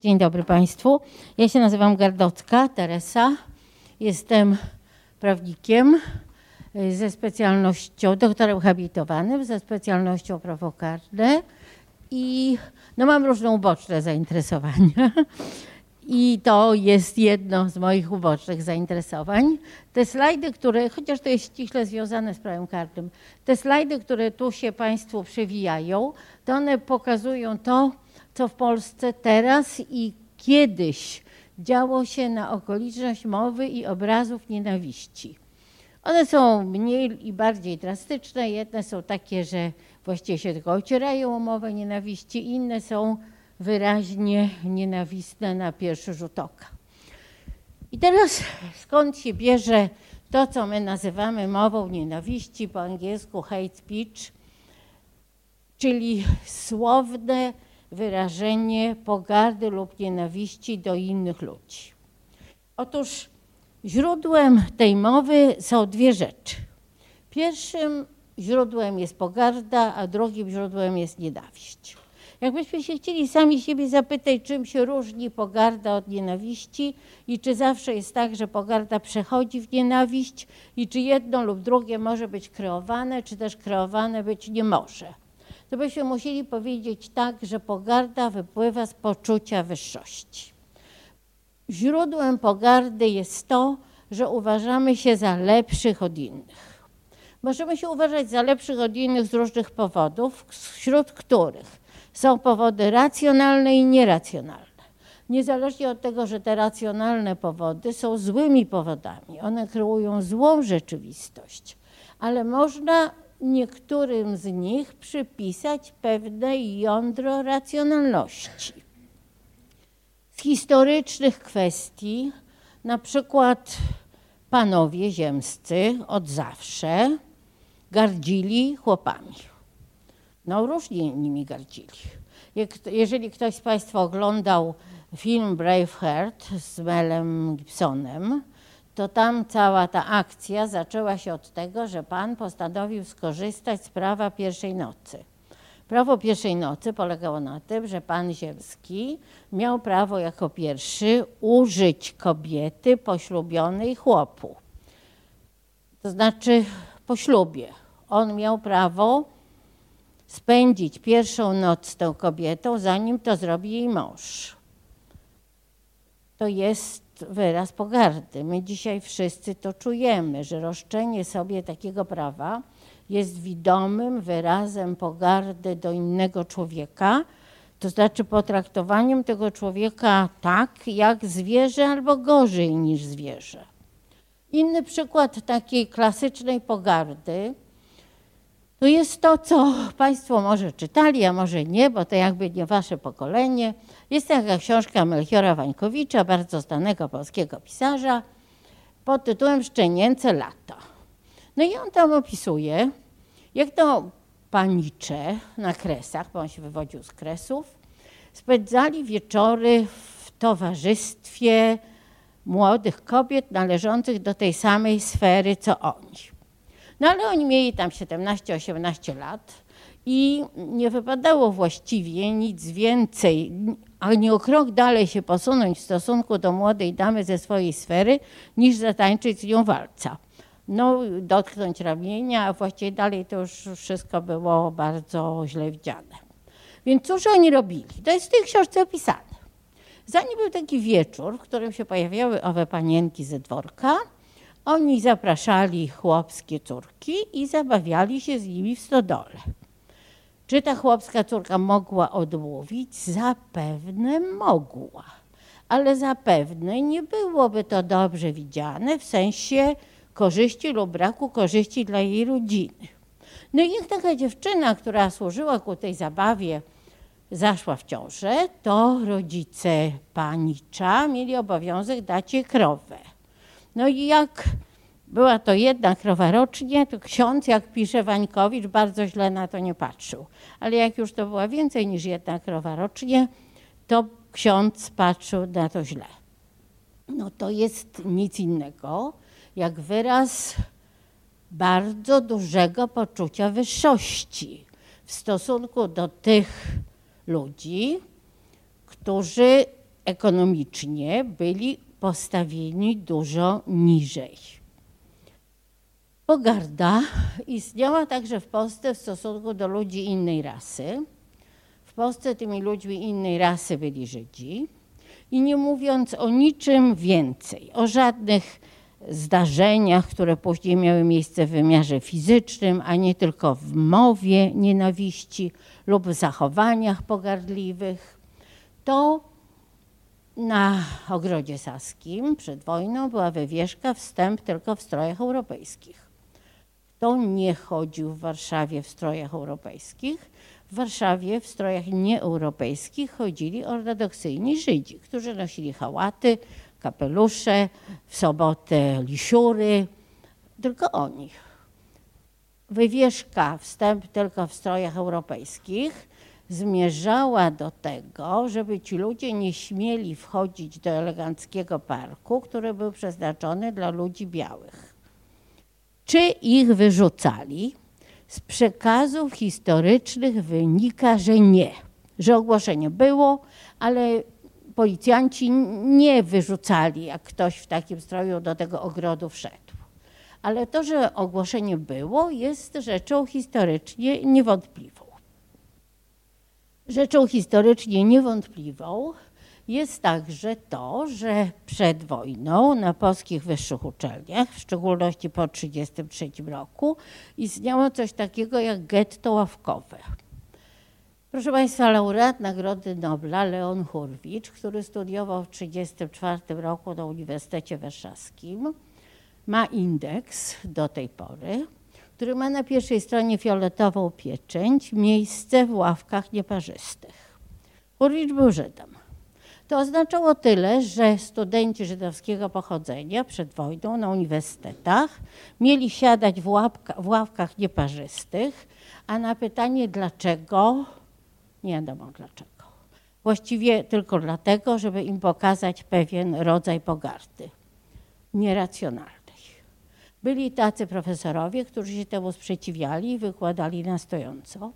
Dzień dobry Państwu. Ja się nazywam Gardocka Teresa. Jestem prawnikiem y, ze specjalnością, doktorem habilitowanym, ze specjalnością prawo karne i no, mam różne uboczne zainteresowania. I to jest jedno z moich ubocznych zainteresowań. Te slajdy, które, chociaż to jest ściśle związane z prawem karnym, te slajdy, które tu się Państwu przewijają, to one pokazują to, co w Polsce teraz i kiedyś działo się na okoliczność mowy i obrazów nienawiści. One są mniej i bardziej drastyczne. Jedne są takie, że właściwie się tylko ocierają o mowę nienawiści, inne są wyraźnie nienawistne na pierwszy rzut oka. I teraz skąd się bierze to, co my nazywamy mową nienawiści, po angielsku hate speech, czyli słowne wyrażenie pogardy lub nienawiści do innych ludzi. Otóż źródłem tej mowy są dwie rzeczy. Pierwszym źródłem jest pogarda, a drugim źródłem jest nienawiść. Jakbyśmy się chcieli sami siebie zapytać, czym się różni pogarda od nienawiści i czy zawsze jest tak, że pogarda przechodzi w nienawiść i czy jedno lub drugie może być kreowane, czy też kreowane być nie może to byśmy musieli powiedzieć tak, że pogarda wypływa z poczucia wyższości. Źródłem pogardy jest to, że uważamy się za lepszych od innych. Możemy się uważać za lepszych od innych z różnych powodów, wśród których są powody racjonalne i nieracjonalne. Niezależnie od tego, że te racjonalne powody są złymi powodami, one kreują złą rzeczywistość, ale można niektórym z nich przypisać pewne jądro racjonalności. Z historycznych kwestii, na przykład panowie ziemscy od zawsze gardzili chłopami. No różnie nimi gardzili. Jeżeli ktoś z Państwa oglądał film Braveheart z Melem Gibsonem, to tam cała ta akcja zaczęła się od tego, że pan postanowił skorzystać z prawa pierwszej nocy. Prawo pierwszej nocy polegało na tym, że pan Ziemski miał prawo jako pierwszy użyć kobiety poślubionej chłopu. To znaczy po ślubie. On miał prawo spędzić pierwszą noc z tą kobietą, zanim to zrobi jej mąż. To jest wyraz pogardy. My dzisiaj wszyscy to czujemy, że roszczenie sobie takiego prawa jest widomym wyrazem pogardy do innego człowieka, to znaczy potraktowaniem tego człowieka tak, jak zwierzę, albo gorzej niż zwierzę. Inny przykład takiej klasycznej pogardy to jest to, co Państwo może czytali, a może nie, bo to jakby nie Wasze pokolenie. Jest taka książka Melchiora Wańkowicza, bardzo znanego polskiego pisarza, pod tytułem Szczenięce lata. No i on tam opisuje, jak to panicze na kresach, bo on się wywodził z kresów, spędzali wieczory w towarzystwie młodych kobiet należących do tej samej sfery co oni. No ale oni mieli tam 17-18 lat i nie wypadało właściwie nic więcej, ani o krok dalej się posunąć w stosunku do młodej damy ze swojej sfery, niż zatańczyć z nią walca. No, dotknąć ramienia, a właściwie dalej to już wszystko było bardzo źle widziane. Więc cóż oni robili? To jest w tej książce opisane. Zanim był taki wieczór, w którym się pojawiały owe panienki ze dworka, oni zapraszali chłopskie córki i zabawiali się z nimi w stodole. Czy ta chłopska córka mogła odmówić? Zapewne mogła, ale zapewne nie byłoby to dobrze widziane w sensie korzyści lub braku korzyści dla jej rodziny. No i jak taka dziewczyna, która służyła ku tej zabawie, zaszła w ciążę, to rodzice panicza mieli obowiązek dać jej krowę. No i jak była to jedna krowa rocznie, to ksiądz, jak pisze Wańkowicz, bardzo źle na to nie patrzył. Ale jak już to była więcej niż jedna krowa rocznie, to ksiądz patrzył na to źle. No to jest nic innego jak wyraz bardzo dużego poczucia wyższości w stosunku do tych ludzi, którzy ekonomicznie byli postawieni dużo niżej. Pogarda istniała także w Polsce w stosunku do ludzi innej rasy. W Polsce tymi ludźmi innej rasy byli Żydzi. I nie mówiąc o niczym więcej, o żadnych zdarzeniach, które później miały miejsce w wymiarze fizycznym, a nie tylko w mowie nienawiści lub zachowaniach pogardliwych, to na ogrodzie saskim przed wojną była wywieszka wstęp tylko w strojach europejskich. Kto nie chodził w Warszawie w strojach europejskich, w Warszawie w strojach nieeuropejskich chodzili ortodoksyjni Żydzi, którzy nosili hałaty, kapelusze, w sobotę lisiury, tylko oni. Wywieszka, wstęp tylko w strojach europejskich, zmierzała do tego, żeby ci ludzie nie śmieli wchodzić do eleganckiego parku, który był przeznaczony dla ludzi białych. Czy ich wyrzucali? Z przekazów historycznych wynika, że nie, że ogłoszenie było, ale policjanci nie wyrzucali, jak ktoś w takim stroju do tego ogrodu wszedł. Ale to, że ogłoszenie było, jest rzeczą historycznie niewątpliwą. Rzeczą historycznie niewątpliwą jest także to, że przed wojną na polskich wyższych uczelniach, w szczególności po 1933 roku, istniało coś takiego jak getto ławkowe. Proszę Państwa, laureat Nagrody Nobla Leon Hurwicz, który studiował w 1934 roku na Uniwersytecie Warszawskim, ma indeks do tej pory, który ma na pierwszej stronie fioletową pieczęć, miejsce w ławkach nieparzystych. Hurwicz był Żydem. To oznaczało tyle, że studenci żydowskiego pochodzenia przed wojną na uniwersytetach mieli siadać w, łapka, w ławkach nieparzystych, a na pytanie dlaczego, nie wiadomo dlaczego. Właściwie tylko dlatego, żeby im pokazać pewien rodzaj pogardy nieracjonalnej. Byli tacy profesorowie, którzy się temu sprzeciwiali i wykładali na stojąco.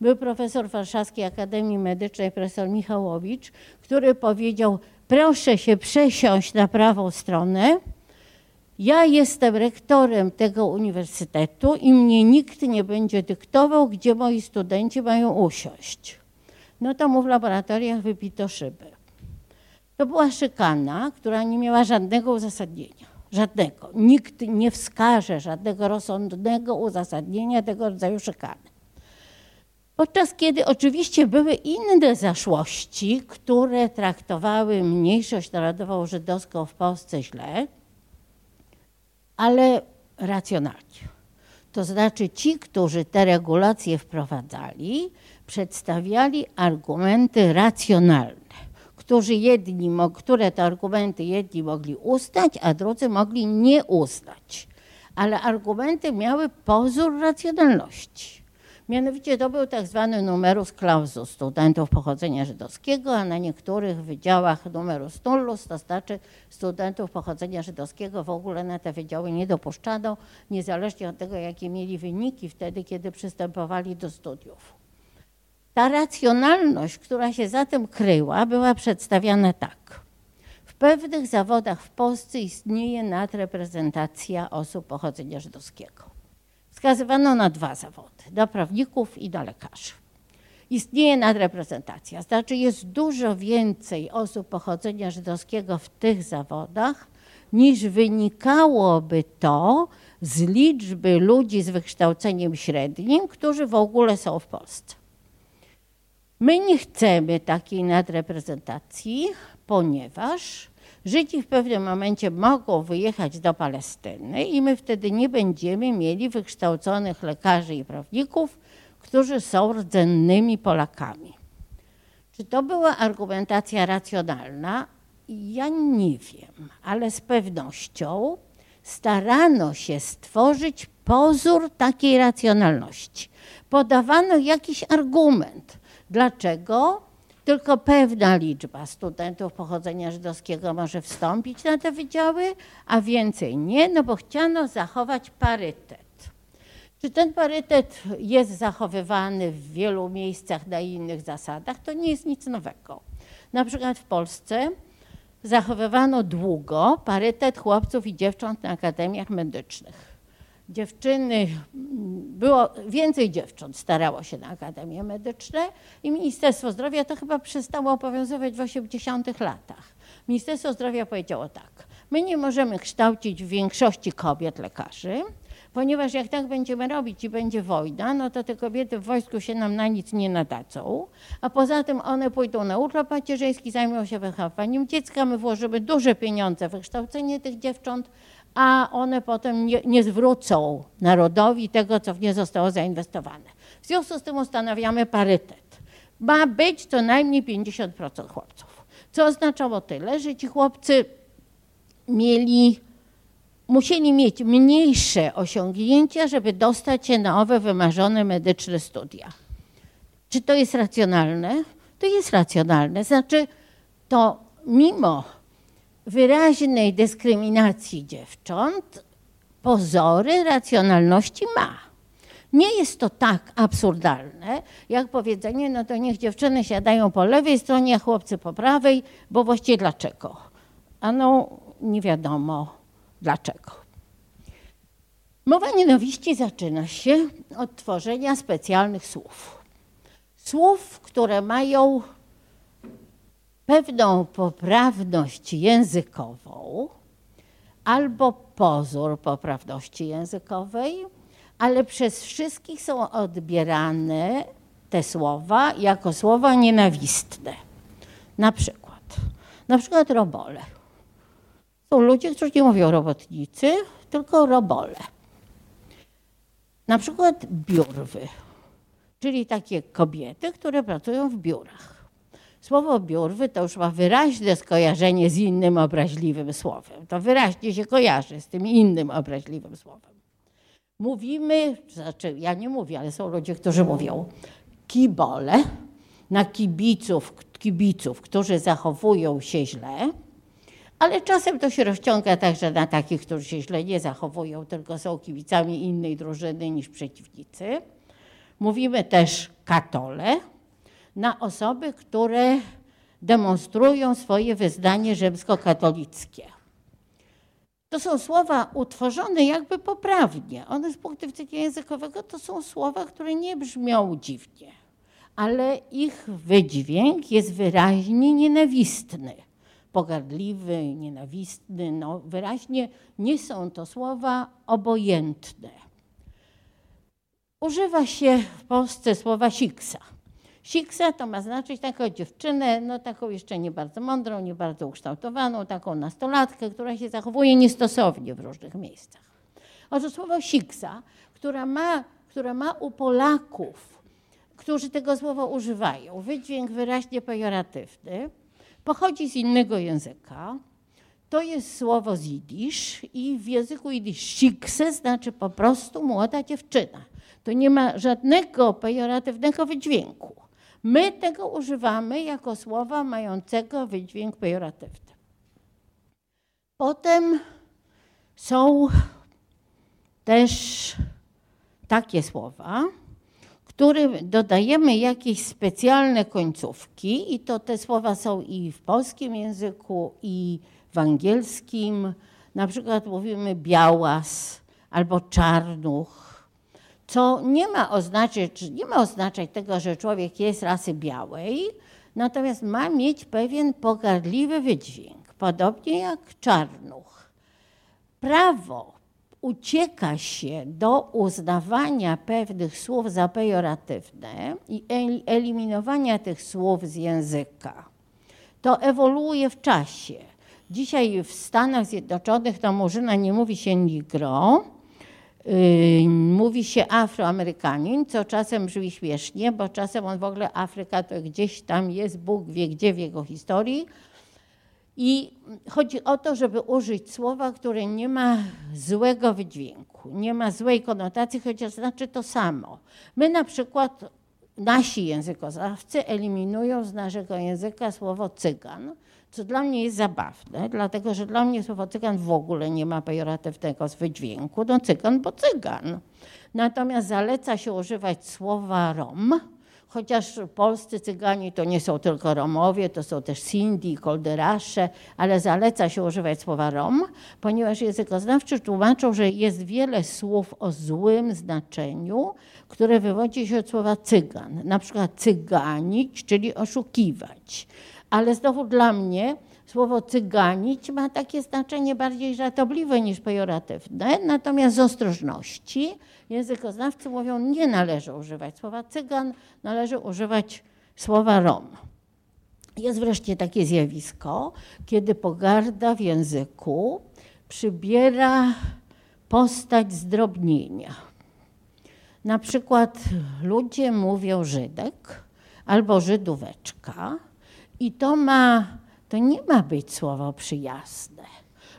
Był profesor Warszawskiej Akademii Medycznej, profesor Michałowicz, który powiedział, proszę się przesiąść na prawą stronę, ja jestem rektorem tego uniwersytetu i mnie nikt nie będzie dyktował, gdzie moi studenci mają usiąść. No to mu w laboratoriach wypito szyby. To była szykana, która nie miała żadnego uzasadnienia. Żadnego. Nikt nie wskaże żadnego rozsądnego uzasadnienia tego rodzaju szykany. Podczas kiedy oczywiście były inne zaszłości, które traktowały mniejszość narodową żydowską w Polsce źle, ale racjonalnie. To znaczy ci, którzy te regulacje wprowadzali, przedstawiali argumenty racjonalne, którzy jedni, które te argumenty jedni mogli uznać, a drudzy mogli nie uznać. Ale argumenty miały pozór racjonalności. Mianowicie to był tak zwany numerus clausus studentów pochodzenia żydowskiego, a na niektórych wydziałach numerus nullus, to znaczy studentów pochodzenia żydowskiego w ogóle na te wydziały nie dopuszczano, niezależnie od tego, jakie mieli wyniki wtedy, kiedy przystępowali do studiów. Ta racjonalność, która się za tym kryła, była przedstawiana tak. W pewnych zawodach w Polsce istnieje nadreprezentacja osób pochodzenia żydowskiego wskazywano na dwa zawody, dla prawników i dla lekarzy. Istnieje nadreprezentacja, znaczy jest dużo więcej osób pochodzenia żydowskiego w tych zawodach, niż wynikałoby to z liczby ludzi z wykształceniem średnim, którzy w ogóle są w Polsce. My nie chcemy takiej nadreprezentacji, ponieważ Żydzi w pewnym momencie mogą wyjechać do Palestyny i my wtedy nie będziemy mieli wykształconych lekarzy i prawników, którzy są rdzennymi Polakami. Czy to była argumentacja racjonalna? Ja nie wiem, ale z pewnością starano się stworzyć pozór takiej racjonalności. Podawano jakiś argument. Dlaczego? Tylko pewna liczba studentów pochodzenia żydowskiego może wstąpić na te wydziały, a więcej nie, no bo chciano zachować parytet. Czy ten parytet jest zachowywany w wielu miejscach na innych zasadach, to nie jest nic nowego. Na przykład w Polsce zachowywano długo parytet chłopców i dziewcząt na akademiach medycznych. Dziewczyny, było więcej dziewcząt starało się na akademie medyczne i Ministerstwo Zdrowia to chyba przestało obowiązywać w 80 latach. Ministerstwo Zdrowia powiedziało tak, my nie możemy kształcić w większości kobiet lekarzy, ponieważ jak tak będziemy robić i będzie wojna, no to te kobiety w wojsku się nam na nic nie nadadzą, a poza tym one pójdą na urlop macierzyński, zajmą się wychowaniem dziecka, my włożymy duże pieniądze w wykształcenie tych dziewcząt, a one potem nie, nie zwrócą narodowi tego, co w nie zostało zainwestowane. W związku z tym ustanawiamy parytet. Ma być co najmniej 50% chłopców. Co oznaczało tyle, że ci chłopcy mieli musieli mieć mniejsze osiągnięcia, żeby dostać się na owe wymarzone medyczne studia. Czy to jest racjonalne? To jest racjonalne. Znaczy, to mimo wyraźnej dyskryminacji dziewcząt, pozory racjonalności ma. Nie jest to tak absurdalne, jak powiedzenie, no to niech dziewczyny siadają po lewej stronie, a chłopcy po prawej, bo właściwie dlaczego? Ano, nie wiadomo Dlaczego? Mowa nienawiści zaczyna się od tworzenia specjalnych słów. Słów, które mają pewną poprawność językową albo pozór poprawności językowej, ale przez wszystkich są odbierane te słowa jako słowa nienawistne. Na przykład, na przykład robole. Są ludzie, którzy nie mówią robotnicy, tylko robole. Na przykład biurwy, czyli takie kobiety, które pracują w biurach. Słowo biurwy to już ma wyraźne skojarzenie z innym obraźliwym słowem. To wyraźnie się kojarzy z tym innym obraźliwym słowem. Mówimy, znaczy ja nie mówię, ale są ludzie, którzy mówią kibole na kibiców, kibiców, którzy zachowują się źle, ale czasem to się rozciąga także na takich, którzy się źle nie zachowują, tylko są kibicami innej drużyny niż przeciwnicy. Mówimy też katole na osoby, które demonstrują swoje wyznanie rzymskokatolickie. To są słowa utworzone jakby poprawnie. One z punktu widzenia językowego to są słowa, które nie brzmią dziwnie, ale ich wydźwięk jest wyraźnie nienawistny pogardliwy, nienawistny. No, wyraźnie nie są to słowa obojętne. Używa się w Polsce słowa siksa. Siksa to ma znaczyć taką dziewczynę, no taką jeszcze nie bardzo mądrą, nie bardzo ukształtowaną, taką nastolatkę, która się zachowuje niestosownie w różnych miejscach. Otóż słowo siksa, która ma, ma u Polaków, którzy tego słowa używają, wydźwięk wyraźnie pejoratywny, pochodzi z innego języka. To jest słowo z jidysz i w języku jidysz sikse znaczy po prostu młoda dziewczyna. To nie ma żadnego pejoratywnego wydźwięku. My tego używamy jako słowa mającego wydźwięk pejoratywny. Potem są też takie słowa, którym dodajemy jakieś specjalne końcówki i to te słowa są i w polskim języku, i w angielskim. Na przykład mówimy białas albo czarnuch, co nie ma oznaczać, nie ma oznaczać tego, że człowiek jest rasy białej, natomiast ma mieć pewien pogardliwy wydźwięk, podobnie jak czarnuch. Prawo ucieka się do uznawania pewnych słów za pejoratywne i eliminowania tych słów z języka. To ewoluuje w czasie. Dzisiaj w Stanach Zjednoczonych to murzyna nie mówi się nigro, mówi się afroamerykanin, co czasem brzmi śmiesznie, bo czasem on w ogóle Afryka to gdzieś tam jest, Bóg wie gdzie w jego historii, i chodzi o to, żeby użyć słowa, które nie ma złego wydźwięku, nie ma złej konotacji, chociaż znaczy to samo. My na przykład, nasi językoznawcy eliminują z naszego języka słowo cygan, co dla mnie jest zabawne, dlatego że dla mnie słowo cygan w ogóle nie ma pejoratywnego wydźwięku. No cygan, bo cygan. Natomiast zaleca się używać słowa rom, chociaż polscy Cyganie to nie są tylko Romowie, to są też Sindi, Kolderasze, ale zaleca się używać słowa Rom, ponieważ językoznawcy tłumaczą, że jest wiele słów o złym znaczeniu, które wywodzi się od słowa cygan, na przykład cyganić, czyli oszukiwać. Ale znowu dla mnie słowo cyganić ma takie znaczenie bardziej żartobliwe niż pejoratywne, natomiast z ostrożności językoznawcy mówią, nie należy używać słowa cygan, należy używać słowa rom. Jest wreszcie takie zjawisko, kiedy pogarda w języku przybiera postać zdrobnienia. Na przykład ludzie mówią Żydek albo Żydóweczka i to ma, to nie ma być słowo przyjazne.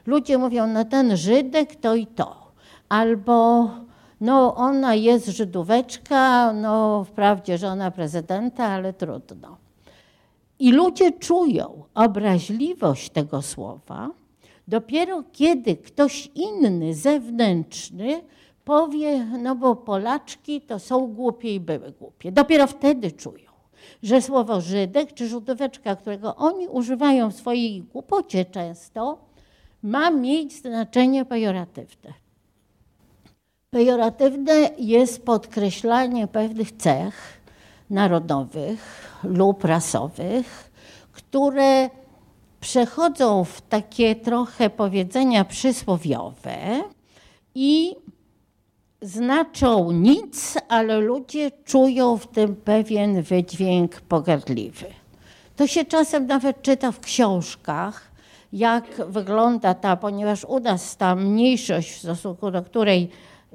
Ludzie mówią, no ten Żydek to i to. Albo no ona jest Żydóweczka, no wprawdzie żona prezydenta, ale trudno. I ludzie czują obraźliwość tego słowa dopiero kiedy ktoś inny, zewnętrzny powie, no bo Polaczki to są głupie i były głupie. Dopiero wtedy czują, że słowo Żydek czy Żydóweczka, którego oni używają w swojej głupocie często, ma mieć znaczenie pejoratywne. Pejoratywne jest podkreślanie pewnych cech narodowych lub rasowych, które przechodzą w takie trochę powiedzenia przysłowiowe i znaczą nic, ale ludzie czują w tym pewien wydźwięk pogardliwy. To się czasem nawet czyta w książkach, jak wygląda ta, ponieważ u nas ta mniejszość, w stosunku do której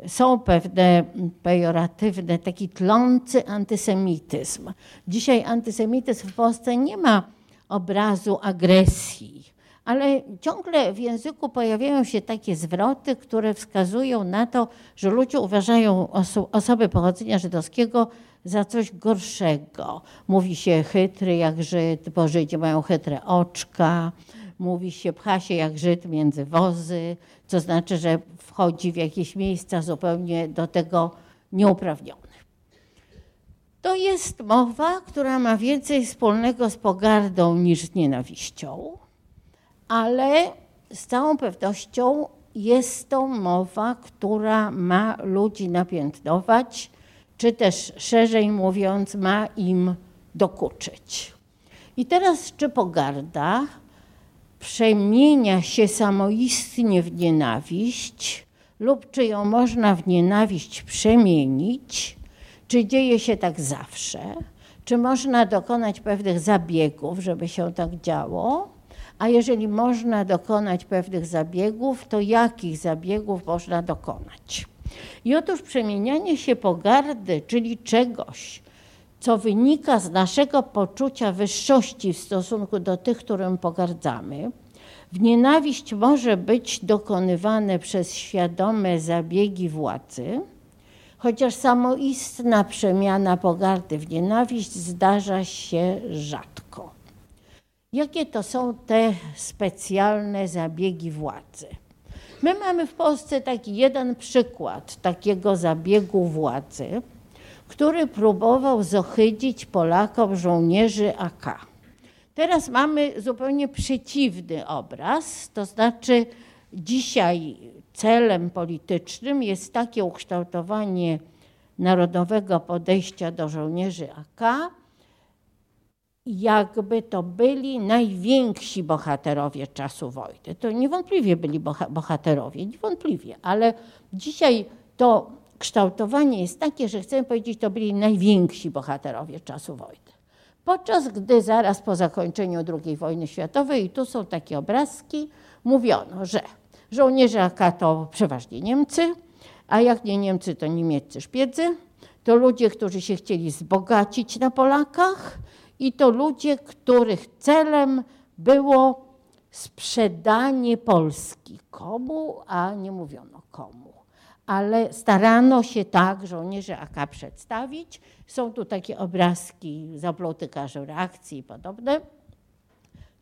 są pewne pejoratywne, taki tlący antysemityzm. Dzisiaj antysemityzm w Polsce nie ma obrazu agresji, ale ciągle w języku pojawiają się takie zwroty, które wskazują na to, że ludzie uważają oso osoby pochodzenia żydowskiego za coś gorszego. Mówi się chytry jak Żyd, bo Żydzi mają chytre oczka. Mówi się, pcha się jak Żyd między wozy, co znaczy, że wchodzi w jakieś miejsca zupełnie do tego nieuprawnione. To jest mowa, która ma więcej wspólnego z pogardą niż z nienawiścią, ale z całą pewnością jest to mowa, która ma ludzi napiętnować, czy też szerzej mówiąc, ma im dokuczyć. I teraz, czy pogarda przemienia się samoistnie w nienawiść, lub czy ją można w nienawiść przemienić, czy dzieje się tak zawsze, czy można dokonać pewnych zabiegów, żeby się tak działo, a jeżeli można dokonać pewnych zabiegów, to jakich zabiegów można dokonać? I otóż przemienianie się pogardy, czyli czegoś, co wynika z naszego poczucia wyższości w stosunku do tych, którym pogardzamy, w nienawiść może być dokonywane przez świadome zabiegi władzy, chociaż samoistna przemiana pogardy w nienawiść zdarza się rzadko. Jakie to są te specjalne zabiegi władzy? My mamy w Polsce taki jeden przykład takiego zabiegu władzy, który próbował zohydzić Polakom żołnierzy AK. Teraz mamy zupełnie przeciwny obraz, to znaczy dzisiaj celem politycznym jest takie ukształtowanie narodowego podejścia do żołnierzy AK, jakby to byli najwięksi bohaterowie czasu wojny. To niewątpliwie byli bohaterowie, niewątpliwie, ale dzisiaj to kształtowanie jest takie, że chcemy powiedzieć, to byli najwięksi bohaterowie czasu wojny. Podczas gdy zaraz po zakończeniu II wojny światowej, i tu są takie obrazki, mówiono, że żołnierze AK to przeważnie Niemcy, a jak nie Niemcy, to niemieccy szpiedzy, to ludzie, którzy się chcieli wzbogacić na Polakach i to ludzie, których celem było sprzedanie Polski. Komu, a nie mówiono komu ale starano się tak żołnierzy AK przedstawić. Są tu takie obrazki zaplotykarzy reakcji i podobne.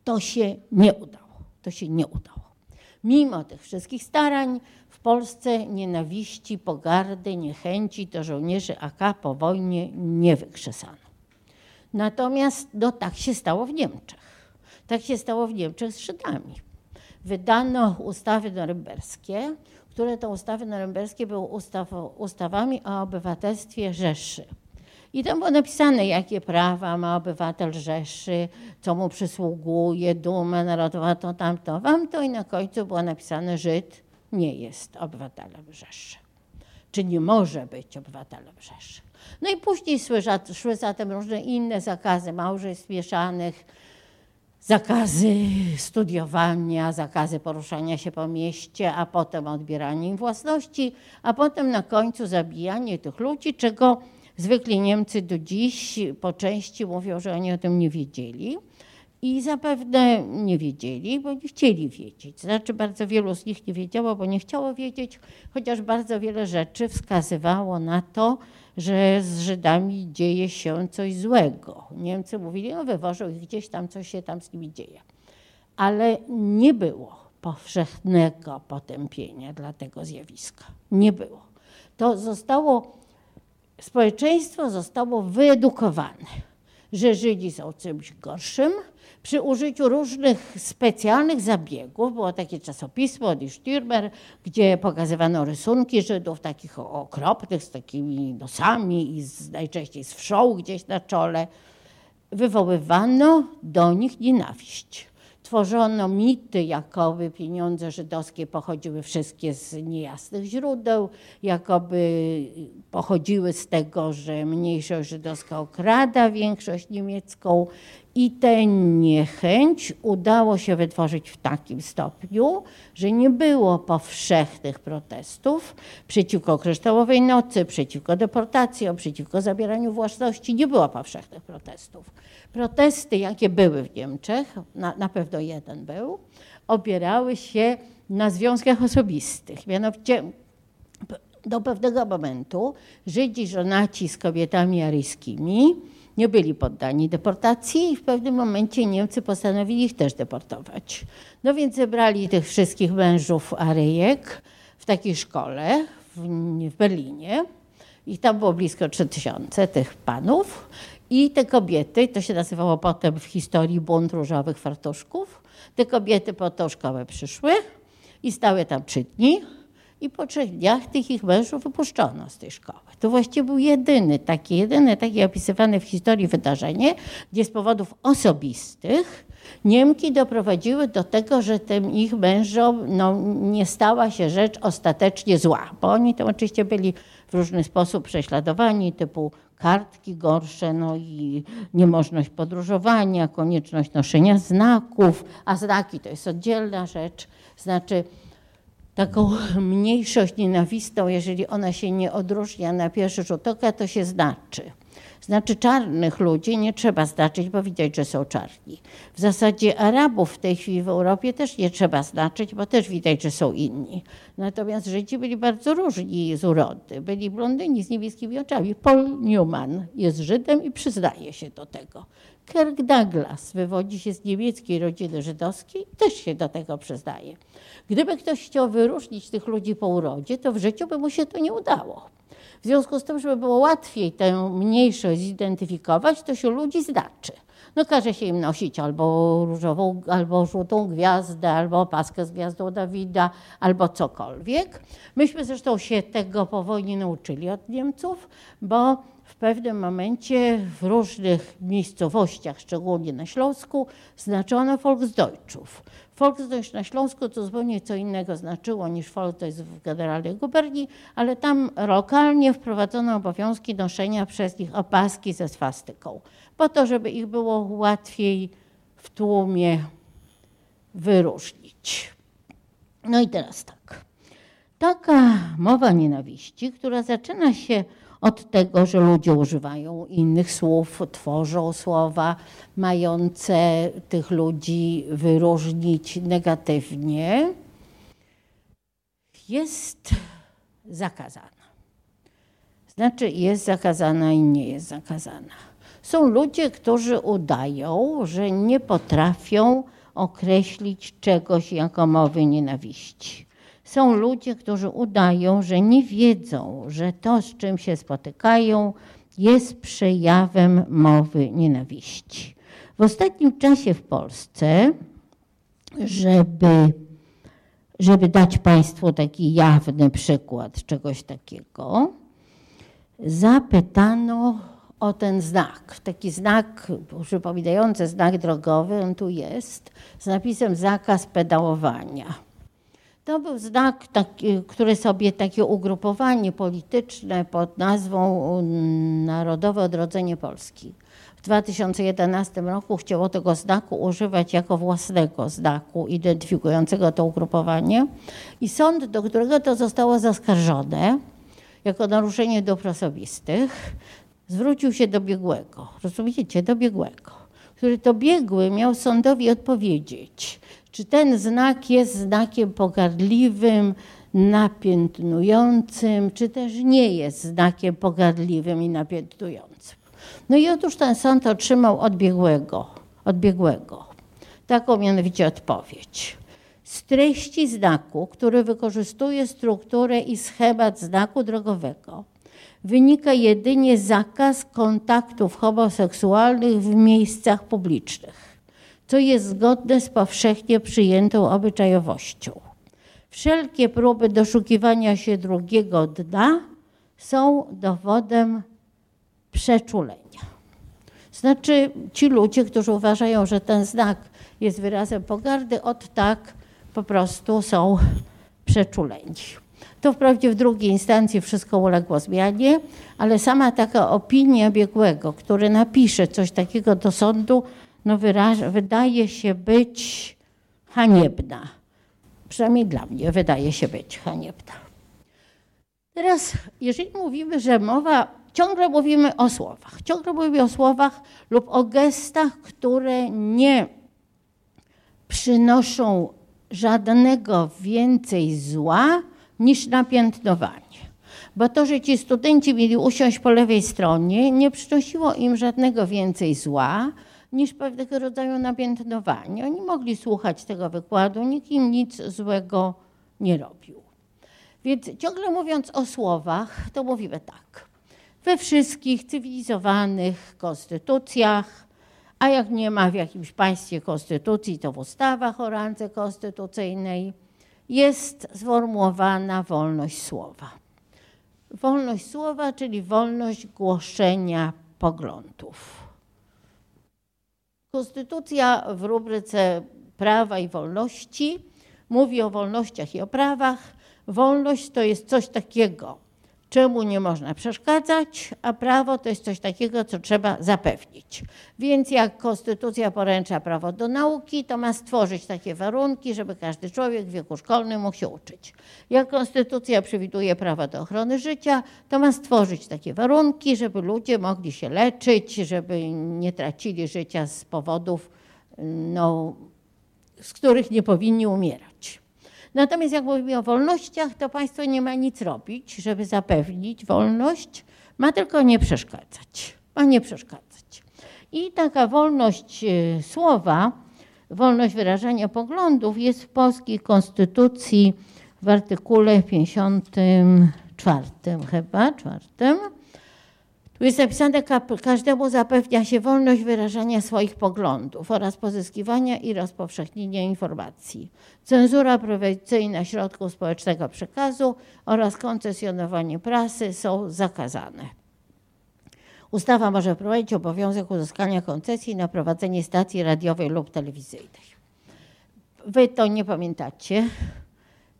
To się nie udało. To się nie udało. Mimo tych wszystkich starań w Polsce nienawiści, pogardy, niechęci do żołnierzy AK po wojnie nie wykrzesano. Natomiast no, tak się stało w Niemczech. Tak się stało w Niemczech z Żydami. Wydano ustawy norymberskie, które to ustawy norymberskie były ustaw, ustawami o obywatelstwie Rzeszy. I tam było napisane, jakie prawa ma obywatel Rzeszy, co mu przysługuje, duma narodowa, to tamto, wam to i na końcu było napisane, Żyd nie jest obywatelem Rzeszy. Czy nie może być obywatelem Rzeszy. No i później szły, szły zatem różne inne zakazy małżeństw mieszanych, zakazy studiowania, zakazy poruszania się po mieście, a potem odbieranie im własności, a potem na końcu zabijanie tych ludzi, czego zwykli Niemcy do dziś po części mówią, że oni o tym nie wiedzieli. I zapewne nie wiedzieli, bo nie chcieli wiedzieć. Znaczy bardzo wielu z nich nie wiedziało, bo nie chciało wiedzieć, chociaż bardzo wiele rzeczy wskazywało na to, że z Żydami dzieje się coś złego. Niemcy mówili, no wywożą ich gdzieś tam, coś się tam z nimi dzieje. Ale nie było powszechnego potępienia dla tego zjawiska. Nie było. To zostało, społeczeństwo zostało wyedukowane, że Żydzi są czymś gorszym, przy użyciu różnych specjalnych zabiegów. Było takie czasopismo Die Stürmer, gdzie pokazywano rysunki Żydów takich okropnych, z takimi nosami i z, najczęściej z wszoł gdzieś na czole. Wywoływano do nich nienawiść. Tworzono mity, jakoby pieniądze żydowskie pochodziły wszystkie z niejasnych źródeł, jakoby pochodziły z tego, że mniejszość żydowska okrada większość niemiecką i tę niechęć udało się wytworzyć w takim stopniu, że nie było powszechnych protestów przeciwko kryształowej nocy, przeciwko deportacjom, przeciwko zabieraniu własności. Nie było powszechnych protestów. Protesty, jakie były w Niemczech, na, na pewno jeden był, opierały się na związkach osobistych. Mianowicie do pewnego momentu Żydzi żonaci z kobietami aryjskimi nie byli poddani deportacji i w pewnym momencie Niemcy postanowili ich też deportować. No więc zebrali tych wszystkich mężów Aryjek w takiej szkole w, w Berlinie. I tam było blisko 3000 tych panów. I te kobiety, to się nazywało potem w historii bunt różowych fartuszków, te kobiety po tą szkołę przyszły i stały tam trzy dni i po trzech dniach tych ich mężów wypuszczono z tej szkoły. To właściwie był jedyny taki, jedyne takie opisywane w historii wydarzenie, gdzie z powodów osobistych Niemki doprowadziły do tego, że tym ich mężom no, nie stała się rzecz ostatecznie zła, bo oni to oczywiście byli w różny sposób prześladowani, typu kartki gorsze, no i niemożność podróżowania, konieczność noszenia znaków, a znaki to jest oddzielna rzecz. Znaczy, taką mniejszość nienawistną, jeżeli ona się nie odróżnia na pierwszy rzut oka, to się znaczy. Znaczy czarnych ludzi nie trzeba znaczyć, bo widać, że są czarni. W zasadzie Arabów w tej chwili w Europie też nie trzeba znaczyć, bo też widać, że są inni. Natomiast Żydzi byli bardzo różni z urody. Byli blondyni z niebieskimi oczami. Paul Newman jest Żydem i przyznaje się do tego. Kirk Douglas wywodzi się z niemieckiej rodziny żydowskiej też się do tego przyznaje. Gdyby ktoś chciał wyróżnić tych ludzi po urodzie, to w życiu by mu się to nie udało. W związku z tym, żeby było łatwiej tę mniejszość zidentyfikować, to się ludzi znaczy. No każe się im nosić albo różową, albo żółtą gwiazdę, albo paskę z gwiazdą Dawida, albo cokolwiek. Myśmy zresztą się tego po wojnie nauczyli od Niemców, bo pewnym momencie w różnych miejscowościach, szczególnie na Śląsku, znaczono Volksdeutschów. Volksdeutsch na Śląsku to zupełnie co innego znaczyło niż Volksdeutsch w generalnej guberni, ale tam lokalnie wprowadzono obowiązki noszenia przez nich opaski ze swastyką, po to, żeby ich było łatwiej w tłumie wyróżnić. No i teraz tak. Taka mowa nienawiści, która zaczyna się od tego, że ludzie używają innych słów, tworzą słowa mające tych ludzi wyróżnić negatywnie, jest zakazana. Znaczy, jest zakazana i nie jest zakazana. Są ludzie, którzy udają, że nie potrafią określić czegoś jako mowy nienawiści. Są ludzie, którzy udają, że nie wiedzą, że to, z czym się spotykają, jest przejawem mowy nienawiści. W ostatnim czasie w Polsce, żeby, żeby dać Państwu taki jawny przykład czegoś takiego, zapytano o ten znak. Taki znak przypominający znak drogowy, on tu jest, z napisem zakaz pedałowania. To był znak, taki, który sobie takie ugrupowanie polityczne pod nazwą Narodowe Odrodzenie Polski. W 2011 roku chciało tego znaku używać jako własnego znaku identyfikującego to ugrupowanie i sąd, do którego to zostało zaskarżone jako naruszenie dóbr osobistych, zwrócił się do biegłego, rozumiecie, do biegłego, który to biegły miał sądowi odpowiedzieć, czy ten znak jest znakiem pogardliwym, napiętnującym, czy też nie jest znakiem pogardliwym i napiętnującym. No i otóż ten sąd otrzymał odbiegłego, odbiegłego taką mianowicie odpowiedź. Z treści znaku, który wykorzystuje strukturę i schemat znaku drogowego, wynika jedynie zakaz kontaktów homoseksualnych w miejscach publicznych, co jest zgodne z powszechnie przyjętą obyczajowością. Wszelkie próby doszukiwania się drugiego dna są dowodem przeczulenia. Znaczy ci ludzie, którzy uważają, że ten znak jest wyrazem pogardy, od tak po prostu są przeczuleni. To wprawdzie w drugiej instancji wszystko uległo zmianie, ale sama taka opinia biegłego, który napisze coś takiego do sądu, no wydaje się być haniebna. Przynajmniej dla mnie wydaje się być haniebna. Teraz, jeżeli mówimy, że mowa, ciągle mówimy o słowach, ciągle mówimy o słowach lub o gestach, które nie przynoszą żadnego więcej zła niż napiętnowanie. Bo to, że ci studenci mieli usiąść po lewej stronie, nie przynosiło im żadnego więcej zła niż pewnego rodzaju napiętnowanie. Oni mogli słuchać tego wykładu, nikt im nic złego nie robił. Więc ciągle mówiąc o słowach, to mówimy tak. We wszystkich cywilizowanych konstytucjach, a jak nie ma w jakimś państwie konstytucji, to w ustawach o randze konstytucyjnej jest sformułowana wolność słowa. Wolność słowa, czyli wolność głoszenia poglądów. Konstytucja w rubryce prawa i wolności mówi o wolnościach i o prawach. Wolność to jest coś takiego, czemu nie można przeszkadzać, a prawo to jest coś takiego, co trzeba zapewnić. Więc jak konstytucja poręcza prawo do nauki, to ma stworzyć takie warunki, żeby każdy człowiek w wieku szkolnym mógł się uczyć. Jak konstytucja przewiduje prawo do ochrony życia, to ma stworzyć takie warunki, żeby ludzie mogli się leczyć, żeby nie tracili życia z powodów, no, z których nie powinni umierać. Natomiast jak mówimy o wolnościach, to państwo nie ma nic robić, żeby zapewnić wolność, ma tylko nie przeszkadzać. Ma nie przeszkadzać. I taka wolność e, słowa, wolność wyrażania poglądów jest w polskiej konstytucji w artykule 54 chyba, czwartym jest napisane, każdemu zapewnia się wolność wyrażania swoich poglądów oraz pozyskiwania i rozpowszechnienia informacji. Cenzura prowizyjna środków społecznego przekazu oraz koncesjonowanie prasy są zakazane. Ustawa może wprowadzić obowiązek uzyskania koncesji na prowadzenie stacji radiowej lub telewizyjnej. Wy to nie pamiętacie,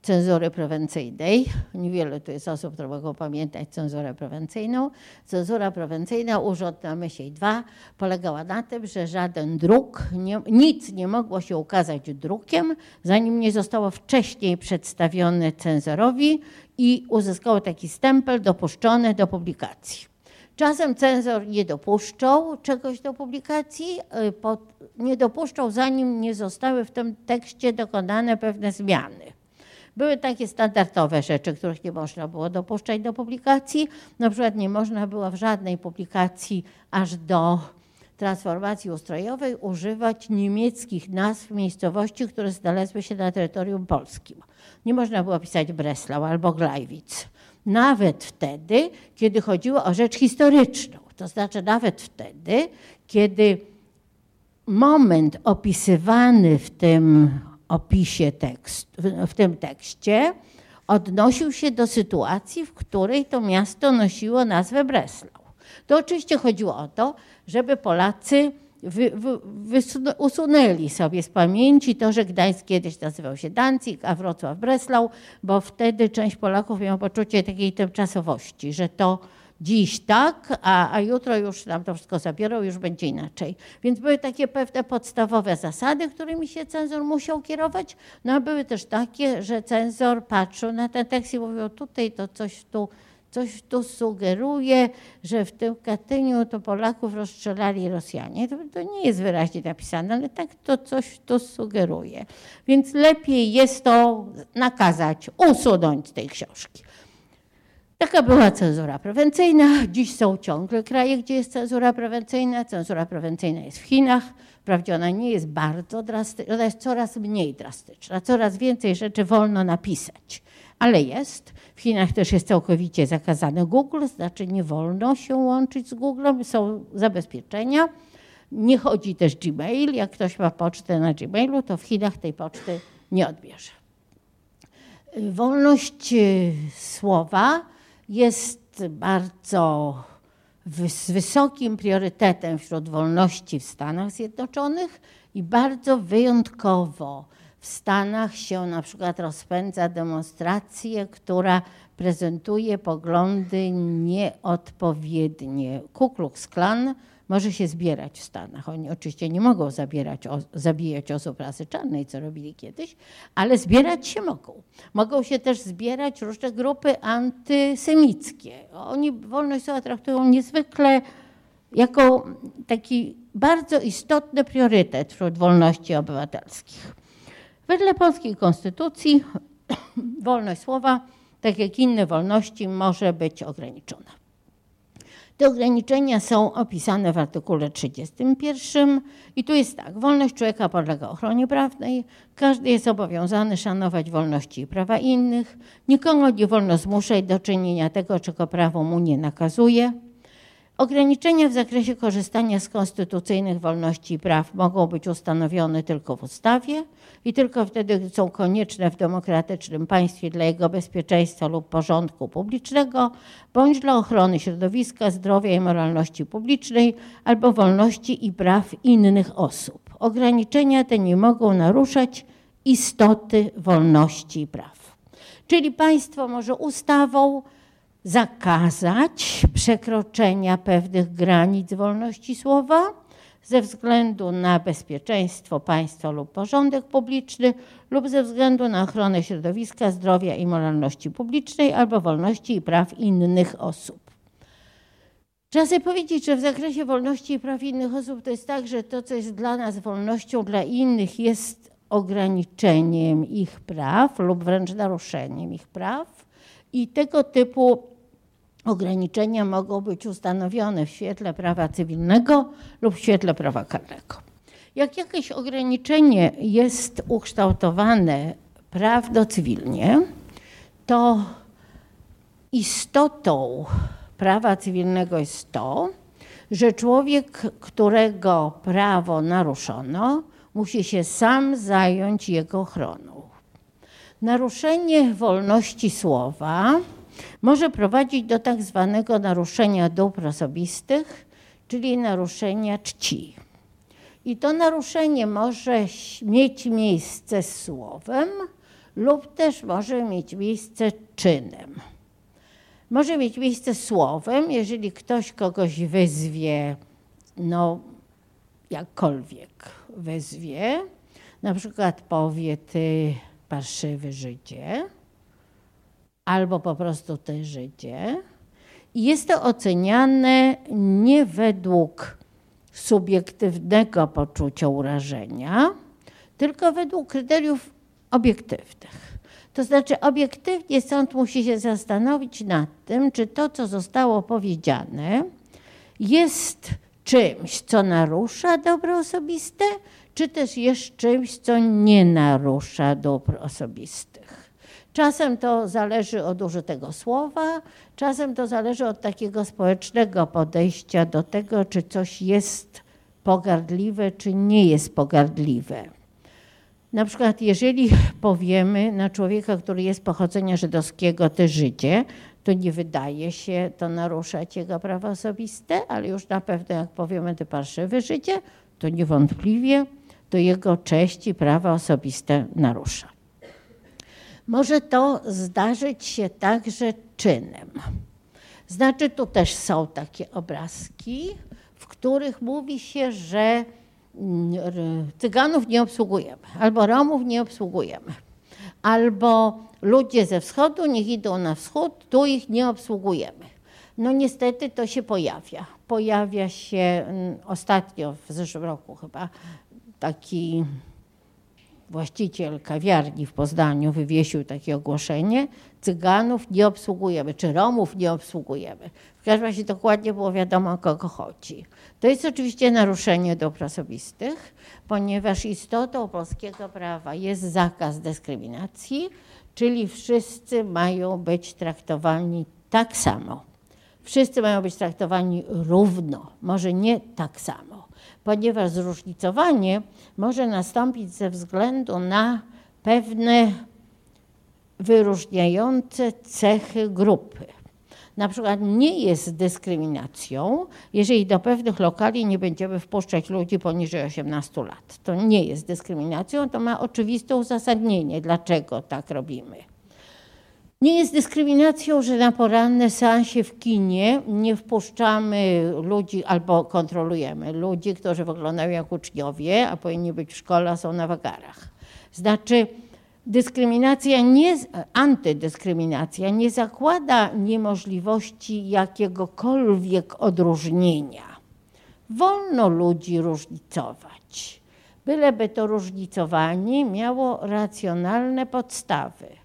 cenzury prewencyjnej. Niewiele tu jest osób, które mogą pamiętać cenzurę prewencyjną. Cenzura prewencyjna, urząd na myśli 2, polegała na tym, że żaden druk, nie, nic nie mogło się ukazać drukiem, zanim nie zostało wcześniej przedstawione cenzorowi i uzyskało taki stempel dopuszczony do publikacji. Czasem cenzor nie dopuszczał czegoś do publikacji, y, nie dopuszczał, zanim nie zostały w tym tekście dokonane pewne zmiany. Były takie standardowe rzeczy, których nie można było dopuszczać do publikacji. Na przykład nie można było w żadnej publikacji aż do transformacji ustrojowej używać niemieckich nazw miejscowości, które znalazły się na terytorium polskim. Nie można było pisać Breslau albo Glajwic. nawet wtedy, kiedy chodziło o rzecz historyczną. To znaczy nawet wtedy, kiedy moment opisywany w tym opisie tekstu, w tym tekście odnosił się do sytuacji, w której to miasto nosiło nazwę Breslau. To oczywiście chodziło o to, żeby Polacy wy, wy, usunęli sobie z pamięci to, że Gdańsk kiedyś nazywał się Danzig, a Wrocław Breslau, bo wtedy część Polaków miała poczucie takiej tymczasowości, że to dziś tak, a, a jutro już nam to wszystko zabiorą, już będzie inaczej. Więc były takie pewne podstawowe zasady, którymi się cenzor musiał kierować, no a były też takie, że cenzor patrzył na ten tekst i mówił tutaj to coś tu coś tu sugeruje, że w tym Katyniu to Polaków rozstrzelali Rosjanie. To, to, nie jest wyraźnie napisane, ale tak to coś tu sugeruje. Więc lepiej jest to nakazać, usunąć z tej książki. Taka była cenzura prewencyjna. Dziś są ciągle kraje, gdzie jest cenzura prewencyjna. Cenzura prewencyjna jest w Chinach. Wprawdzie ona nie jest bardzo drastyczna, ona jest coraz mniej drastyczna. Coraz więcej rzeczy wolno napisać, ale jest. W Chinach też jest całkowicie zakazany Google, znaczy nie wolno się łączyć z Googlem, są zabezpieczenia. Nie chodzi też Gmail. Jak ktoś ma pocztę na Gmailu, to w Chinach tej poczty nie odbierze. Wolność y, słowa jest bardzo z wysokim priorytetem wśród wolności w Stanach Zjednoczonych i bardzo wyjątkowo w Stanach się na przykład rozpędza demonstrację, która prezentuje poglądy nieodpowiednie. Ku Klux Klan może się zbierać w Stanach. Oni oczywiście nie mogą zabierać, zabijać osób rasy czarnej, co robili kiedyś, ale zbierać się mogą. Mogą się też zbierać różne grupy antysemickie. Oni wolność słowa traktują niezwykle jako taki bardzo istotny priorytet wśród wolności obywatelskich. Wedle polskiej konstytucji wolność słowa, tak jak inne wolności, może być ograniczona. Te ograniczenia są opisane w artykule 31 i tu jest tak, wolność człowieka podlega ochronie prawnej, każdy jest obowiązany szanować wolności i prawa innych, nikogo nie wolno zmuszać do czynienia tego, czego prawo mu nie nakazuje, Ograniczenia w zakresie korzystania z konstytucyjnych wolności i praw mogą być ustanowione tylko w ustawie i tylko wtedy, gdy są konieczne w demokratycznym państwie dla jego bezpieczeństwa lub porządku publicznego, bądź dla ochrony środowiska, zdrowia i moralności publicznej albo wolności i praw innych osób. Ograniczenia te nie mogą naruszać istoty wolności i praw. Czyli państwo może ustawą zakazać przekroczenia pewnych granic wolności słowa ze względu na bezpieczeństwo państwa lub porządek publiczny lub ze względu na ochronę środowiska, zdrowia i moralności publicznej albo wolności i praw innych osób. Trzeba sobie powiedzieć, że w zakresie wolności i praw innych osób to jest tak, że to, co jest dla nas wolnością, dla innych jest ograniczeniem ich praw lub wręcz naruszeniem ich praw. I tego typu ograniczenia mogą być ustanowione w świetle prawa cywilnego lub w świetle prawa karnego. Jak jakieś ograniczenie jest ukształtowane prawdo cywilnie, to istotą prawa cywilnego jest to, że człowiek, którego prawo naruszono, musi się sam zająć jego ochroną. Naruszenie wolności słowa może prowadzić do tak zwanego naruszenia dóbr osobistych, czyli naruszenia czci. I to naruszenie może mieć miejsce słowem lub też może mieć miejsce czynem. Może mieć miejsce słowem, jeżeli ktoś kogoś wezwie, no jakkolwiek wezwie, na przykład powie ty parszywy Żydzie, albo po prostu te Żydzie. I jest to oceniane nie według subiektywnego poczucia urażenia, tylko według kryteriów obiektywnych. To znaczy, obiektywnie sąd musi się zastanowić nad tym, czy to, co zostało powiedziane, jest czymś, co narusza dobro osobiste, czy też jest czymś, co nie narusza dóbr osobistych. Czasem to zależy od użytego słowa, czasem to zależy od takiego społecznego podejścia do tego, czy coś jest pogardliwe, czy nie jest pogardliwe. Na przykład, jeżeli powiemy na człowieka, który jest pochodzenia żydowskiego, ty Żydzie, to nie wydaje się to naruszać jego prawa osobiste, ale już na pewno jak powiemy ty parszywy Żydzie, to niewątpliwie to jego cześć i prawa osobiste narusza. Może to zdarzyć się także czynem. Znaczy, tu też są takie obrazki, w których mówi się, że mm, Cyganów nie obsługujemy, albo Romów nie obsługujemy, albo ludzie ze wschodu niech idą na wschód, tu ich nie obsługujemy. No niestety to się pojawia. Pojawia się mm, ostatnio, w zeszłym roku chyba, taki właściciel kawiarni w Poznaniu wywiesił takie ogłoszenie, Cyganów nie obsługujemy, czy Romów nie obsługujemy. W każdym razie dokładnie było wiadomo, o kogo chodzi. To jest oczywiście naruszenie dóbr osobistych, ponieważ istotą polskiego prawa jest zakaz dyskryminacji, czyli wszyscy mają być traktowani tak samo. Wszyscy mają być traktowani równo, może nie tak samo, ponieważ zróżnicowanie może nastąpić ze względu na pewne wyróżniające cechy grupy. Na przykład nie jest dyskryminacją, jeżeli do pewnych lokali nie będziemy wpuszczać ludzi poniżej 18 lat. To nie jest dyskryminacją, to ma oczywiste uzasadnienie, dlaczego tak robimy. Nie jest dyskryminacją, że na poranne seansie w kinie nie wpuszczamy ludzi albo kontrolujemy ludzi, którzy wyglądają jak uczniowie, a powinni być w szkole, a są na wagarach. Znaczy, dyskryminacja, nie, antydyskryminacja nie zakłada niemożliwości jakiegokolwiek odróżnienia. Wolno ludzi różnicować, byleby to różnicowanie miało racjonalne podstawy.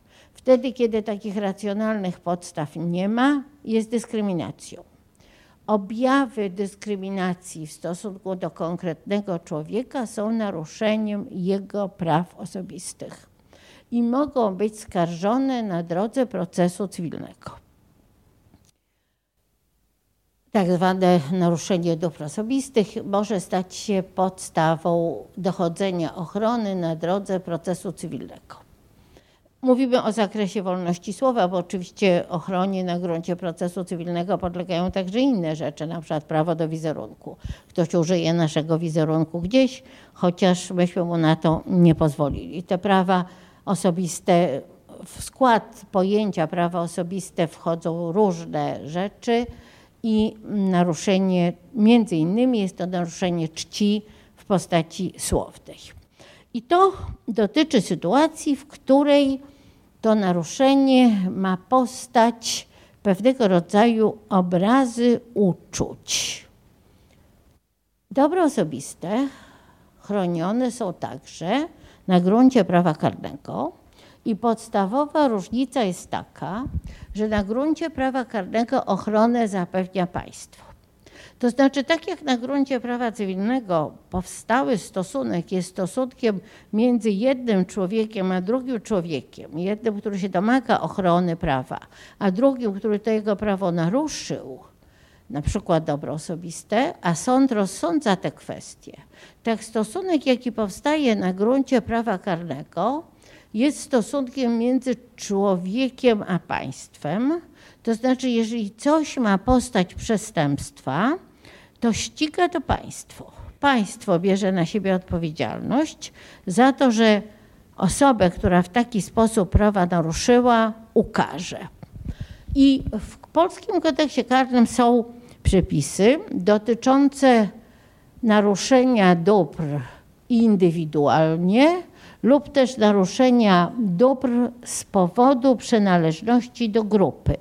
Wtedy, kiedy takich racjonalnych podstaw nie ma, jest dyskryminacją. Objawy dyskryminacji w stosunku do konkretnego człowieka są naruszeniem jego praw osobistych i mogą być skarżone na drodze procesu cywilnego. Tak zwane naruszenie dóbr osobistych może stać się podstawą dochodzenia ochrony na drodze procesu cywilnego. Mówimy o zakresie wolności słowa, bo oczywiście ochronie na gruncie procesu cywilnego podlegają także inne rzeczy, na przykład prawo do wizerunku. Ktoś użyje naszego wizerunku gdzieś, chociaż myśmy mu na to nie pozwolili. Te prawa osobiste, w skład pojęcia prawa osobiste wchodzą różne rzeczy i naruszenie, między innymi jest to naruszenie czci w postaci słownej. I to dotyczy sytuacji, w której to naruszenie ma postać pewnego rodzaju obrazy uczuć. Dobro osobiste chronione są także na gruncie prawa karnego i podstawowa różnica jest taka, że na gruncie prawa karnego ochronę zapewnia państwo. To znaczy, tak jak na gruncie prawa cywilnego powstały stosunek jest stosunkiem między jednym człowiekiem a drugim człowiekiem, jednym, który się domaga ochrony prawa, a drugim, który to jego prawo naruszył, na przykład dobro osobiste, a sąd rozsądza te kwestie. Tak stosunek, jaki powstaje na gruncie prawa karnego, jest stosunkiem między człowiekiem a państwem. To znaczy, jeżeli coś ma postać przestępstwa, to ściga to państwo. Państwo bierze na siebie odpowiedzialność za to, że osobę, która w taki sposób prawa naruszyła, ukaże. I w polskim kodeksie karnym są przepisy dotyczące naruszenia dóbr indywidualnie lub też naruszenia dóbr z powodu przynależności do grupy.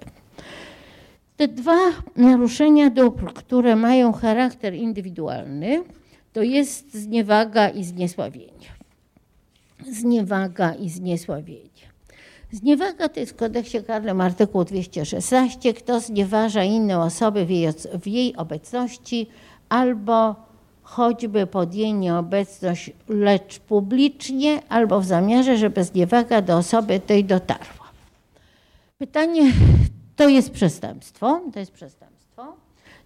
Te dwa naruszenia dóbr, które mają charakter indywidualny, to jest zniewaga i zniesławienie. Zniewaga i zniesławienie. Zniewaga to jest w kodeksie karnym artykuł 216. Kto znieważa inne osoby w jej, w jej obecności albo choćby pod jej nieobecność, lecz publicznie, albo w zamiarze, żeby zniewaga do osoby tej dotarła. Pytanie, to jest przestępstwo, to jest przestępstwo.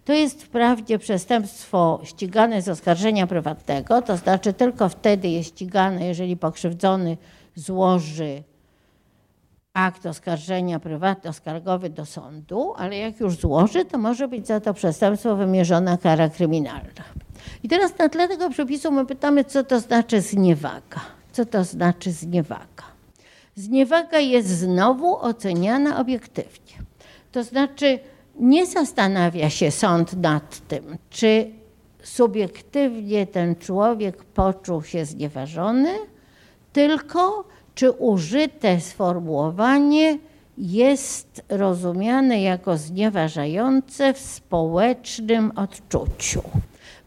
To jest wprawdzie przestępstwo ścigane z oskarżenia prywatnego, to znaczy tylko wtedy jest ścigane, jeżeli pokrzywdzony złoży akt oskarżenia prywatny, oskargowy do sądu, ale jak już złoży, to może być za to przestępstwo wymierzona kara kryminalna. I teraz na tle tego przepisu my pytamy, co to znaczy zniewaga. Co to znaczy zniewaga? Zniewaga jest znowu oceniana obiektywnie. To znaczy nie zastanawia się sąd nad tym, czy subiektywnie ten człowiek poczuł się znieważony, tylko czy użyte sformułowanie jest rozumiane jako znieważające w społecznym odczuciu.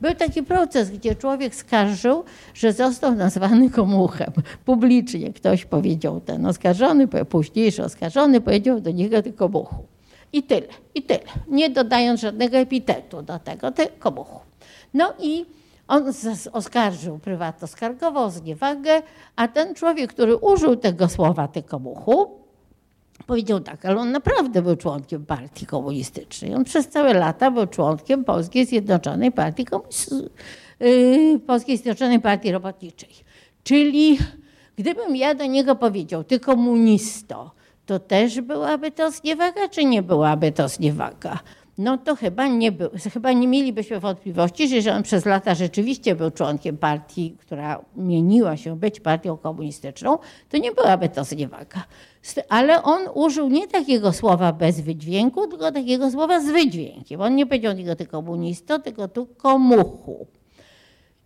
Był taki proces, gdzie człowiek skarżył, że został nazwany komuchem. Publicznie ktoś powiedział, ten oskarżony, późniejszy oskarżony powiedział do niego tylko muchu. I tyle, i tyle. Nie dodając żadnego epitetu do tego, tylko muchu. No i on oskarżył prywatno, skargował zniewagę, a ten człowiek, który użył tego słowa, tylko muchu, powiedział tak, ale on naprawdę był członkiem partii komunistycznej. On przez całe lata był członkiem Polskiej Zjednoczonej Partii, yy, Polskiej Zjednoczonej Partii Robotniczej. Czyli gdybym ja do niego powiedział, ty komunisto, to też byłaby to zniewaga, czy nie byłaby to zniewaga? no to chyba nie, był, chyba nie mielibyśmy wątpliwości, że on przez lata rzeczywiście był członkiem partii, która mieniła się być partią komunistyczną, to nie byłaby to zniewaga. Ale on użył nie takiego słowa bez wydźwięku, tylko takiego słowa z wydźwiękiem. On nie powiedział tego ty komunisto, tylko tu komuchu.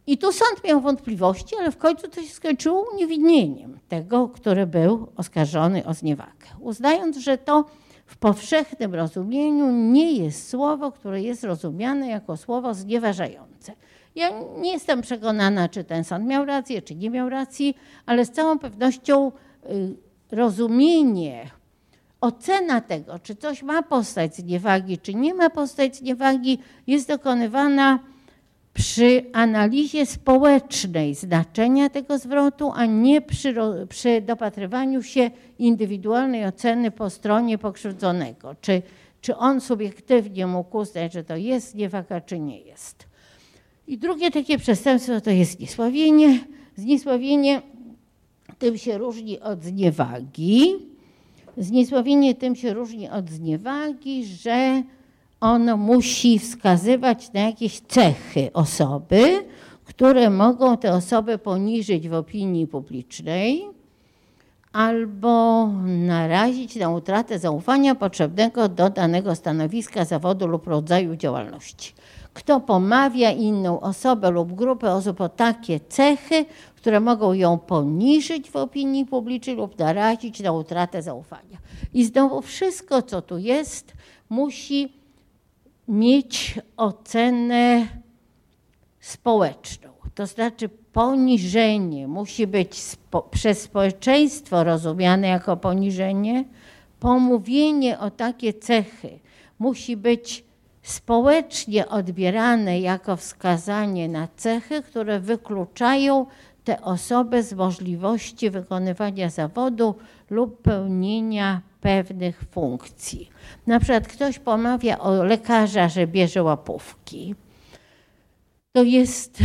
I tu sąd miał wątpliwości, ale w końcu to się skończyło uniewinnieniem tego, który był oskarżony o zniewagę. Uznając, że to w powszechnym rozumieniu nie jest słowo, które jest rozumiane jako słowo znieważające. Ja nie jestem przekonana, czy ten sąd miał rację, czy nie miał racji, ale z całą pewnością y, rozumienie, ocena tego, czy coś ma postać zniewagi, czy nie ma postać zniewagi, jest dokonywana przy analizie społecznej znaczenia tego zwrotu, a nie przy, przy dopatrywaniu się indywidualnej oceny po stronie pokrzywdzonego. Czy, czy on subiektywnie mógł uznać, że to jest zniewaga, czy nie jest. I drugie takie przestępstwo to jest zniesławienie. Zniesławienie tym się różni od zniewagi. Zniesławienie tym się różni od zniewagi, że ono musi wskazywać na jakieś cechy osoby, które mogą te osoby poniżyć w opinii publicznej albo narazić na utratę zaufania potrzebnego do danego stanowiska, zawodu lub rodzaju działalności. Kto pomawia inną osobę lub grupę osób o takie cechy, które mogą ją poniżyć w opinii publicznej lub narazić na utratę zaufania. I znowu wszystko, co tu jest, musi mieć ocenę społeczną. To znaczy poniżenie musi być spo, przez społeczeństwo rozumiane jako poniżenie. Pomówienie o takie cechy musi być społecznie odbierane jako wskazanie na cechy, które wykluczają te osoby z możliwości wykonywania zawodu lub pełnienia pewnych funkcji. Na przykład ktoś pomawia o lekarza, że bierze łapówki. To jest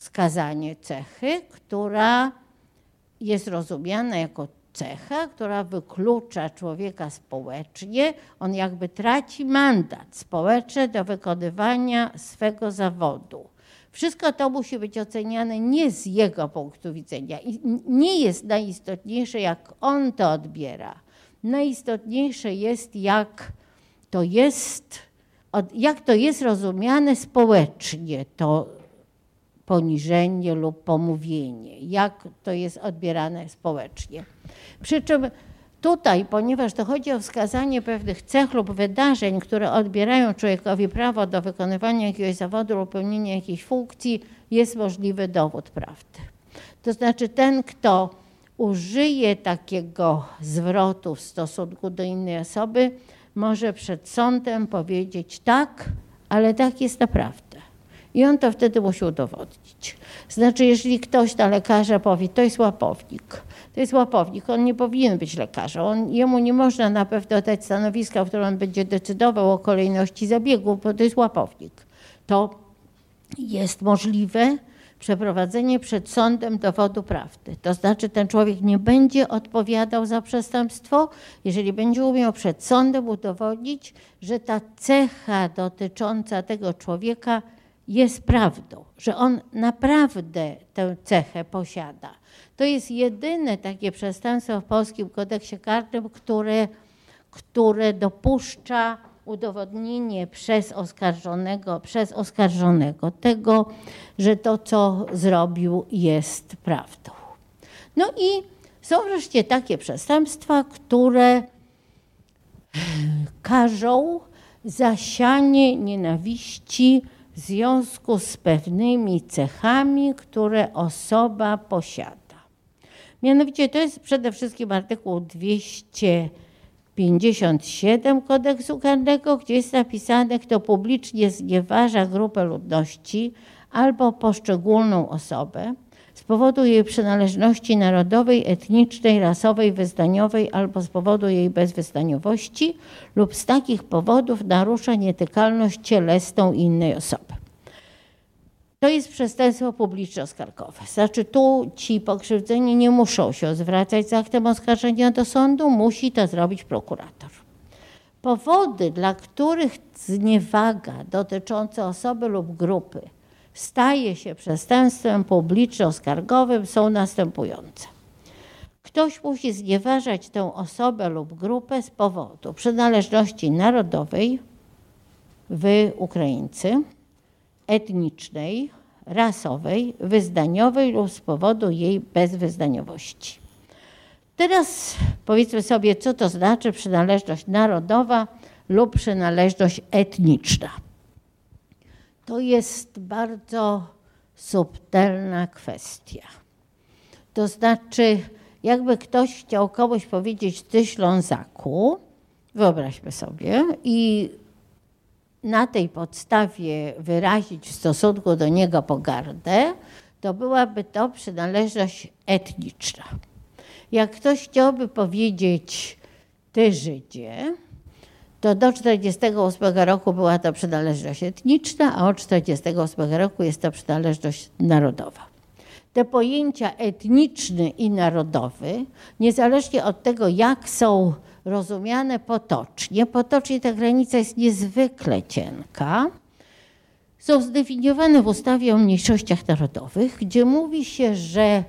wskazanie cechy, która jest rozumiana jako cecha, która wyklucza człowieka społecznie. On jakby traci mandat społeczny do wykonywania swego zawodu. Wszystko to musi być oceniane nie z jego punktu widzenia. I nie jest najistotniejsze, jak on to odbiera. Najistotniejsze jest, jak to jest, jak to jest rozumiane społecznie, to poniżenie lub pomówienie, jak to jest odbierane społecznie. Przy czym Tutaj, ponieważ to chodzi o wskazanie pewnych cech lub wydarzeń, które odbierają człowiekowi prawo do wykonywania jakiegoś zawodu lub pełnienia jakiejś funkcji, jest możliwy dowód prawdy. To znaczy ten, kto użyje takiego zwrotu w stosunku do innej osoby, może przed sądem powiedzieć tak, ale tak jest naprawdę. I on to wtedy musi udowodnić. Znaczy, jeżeli ktoś na lekarza powie, to jest łapownik, to jest łapownik, on nie powinien być lekarzem. On, jemu nie można na pewno dać stanowiska, w którym on będzie decydował o kolejności zabiegu, bo to jest łapownik. To jest możliwe przeprowadzenie przed sądem dowodu prawdy. To znaczy ten człowiek nie będzie odpowiadał za przestępstwo, jeżeli będzie umiał przed sądem udowodnić, że ta cecha dotycząca tego człowieka jest prawdą, że on naprawdę tę cechę posiada. To jest jedyne takie przestępstwo w polskim kodeksie karnym, które, które dopuszcza udowodnienie przez oskarżonego, przez oskarżonego tego, że to, co zrobił, jest prawdą. No i są wreszcie takie przestępstwa, które każą zasianie nienawiści w związku z pewnymi cechami, które osoba posiada. Mianowicie to jest przede wszystkim artykuł 257 kodeksu karnego, gdzie jest napisane, kto publicznie znieważa grupę ludności albo poszczególną osobę z powodu jej przynależności narodowej, etnicznej, rasowej, wyznaniowej albo z powodu jej bezwyznaniowości lub z takich powodów narusza nietykalność cielesną innej osoby. To jest przestępstwo publiczno-skargowe. Znaczy tu ci pokrzywdzeni nie muszą się zwracać z aktem oskarżenia do sądu, musi to zrobić prokurator. Powody, dla których zniewaga dotycząca osoby lub grupy staje się przestępstwem publiczno-skargowym są następujące. Ktoś musi znieważać tę osobę lub grupę z powodu przynależności narodowej, wy Ukraińcy, etnicznej, rasowej, wyznaniowej lub z powodu jej bezwyznaniowości. Teraz powiedzmy sobie, co to znaczy przynależność narodowa lub przynależność etniczna. To jest bardzo subtelna kwestia. To znaczy, jakby ktoś chciał komuś powiedzieć, ty Ślązaku, wyobraźmy sobie, i na tej podstawie wyrazić w stosunku do niego pogardę, to byłaby to przynależność etniczna. Jak ktoś chciałby powiedzieć, ty Żydzie, to do 1948 roku była to przynależność etniczna, a od 1948 roku jest to przynależność narodowa. Te pojęcia etniczny i narodowy, niezależnie od tego, jak są rozumiane potocznie. Potocznie ta granica jest niezwykle cienka. Są zdefiniowane w ustawie o mniejszościach narodowych, gdzie mówi się, że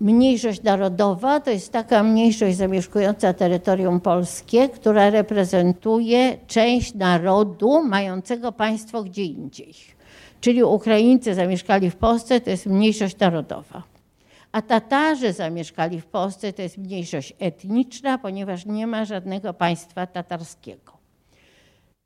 mniejszość narodowa to jest taka mniejszość zamieszkująca terytorium polskie, która reprezentuje część narodu mającego państwo gdzie indziej. Czyli Ukraińcy zamieszkali w Polsce, to jest mniejszość narodowa. A Tatarzy zamieszkali w Polsce, to jest mniejszość etniczna, ponieważ nie ma żadnego państwa tatarskiego.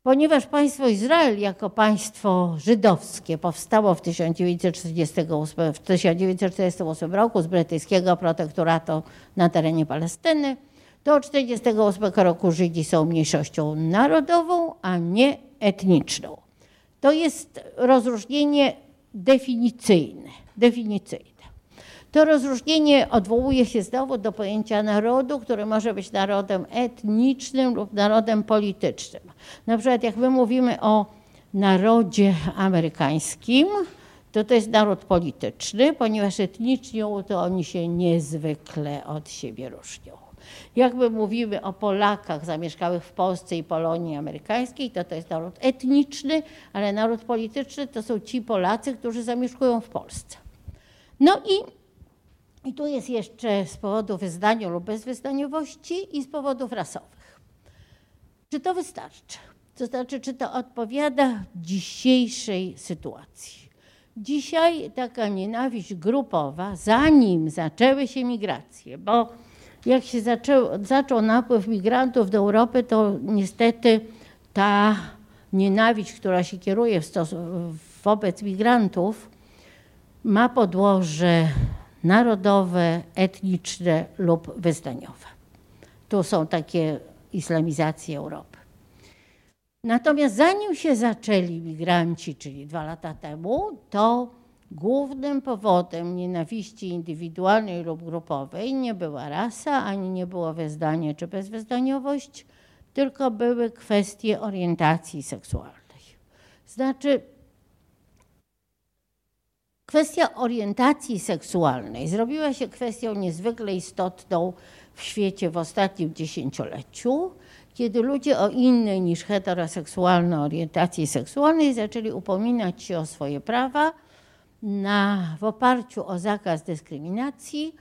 Ponieważ państwo Izrael jako państwo żydowskie powstało w 1948, w 1948 roku z brytyjskiego protektoratu na terenie Palestyny, to od 1948 roku Żydzi są mniejszością narodową, a nie etniczną. To jest rozróżnienie definicyjne. definicyjne. To rozróżnienie odwołuje się znowu do pojęcia narodu, który może być narodem etnicznym lub narodem politycznym. Na przykład jak my mówimy o narodzie amerykańskim, to to jest naród polityczny, ponieważ etnicznie to oni się niezwykle od siebie różnią. Jak my mówimy o Polakach zamieszkałych w Polsce i Polonii amerykańskiej, to to jest naród etniczny, ale naród polityczny to są ci Polacy, którzy zamieszkują w Polsce. No i i tu jest jeszcze z powodu wyznania lub bezwyznaniowości i z powodów rasowych. Czy to wystarczy? To znaczy, czy to odpowiada dzisiejszej sytuacji? Dzisiaj taka nienawiść grupowa, zanim zaczęły się migracje, bo jak się zaczął, zaczął napływ migrantów do Europy, to niestety ta nienawiść, która się kieruje wobec migrantów, ma podłoże narodowe, etniczne lub wyznaniowe. Tu są takie islamizacje Europy. Natomiast zanim się zaczęli migranci, czyli dwa lata temu, to głównym powodem nienawiści indywidualnej lub grupowej nie była rasa, ani nie było wyznanie czy bezwyznaniowość, tylko były kwestie orientacji seksualnej. Znaczy, kwestia orientacji seksualnej zrobiła się kwestią niezwykle istotną w świecie w ostatnim dziesięcioleciu, kiedy ludzie o innej niż heteroseksualnej orientacji seksualnej zaczęli upominać się o swoje prawa na, w oparciu o zakaz dyskryminacji,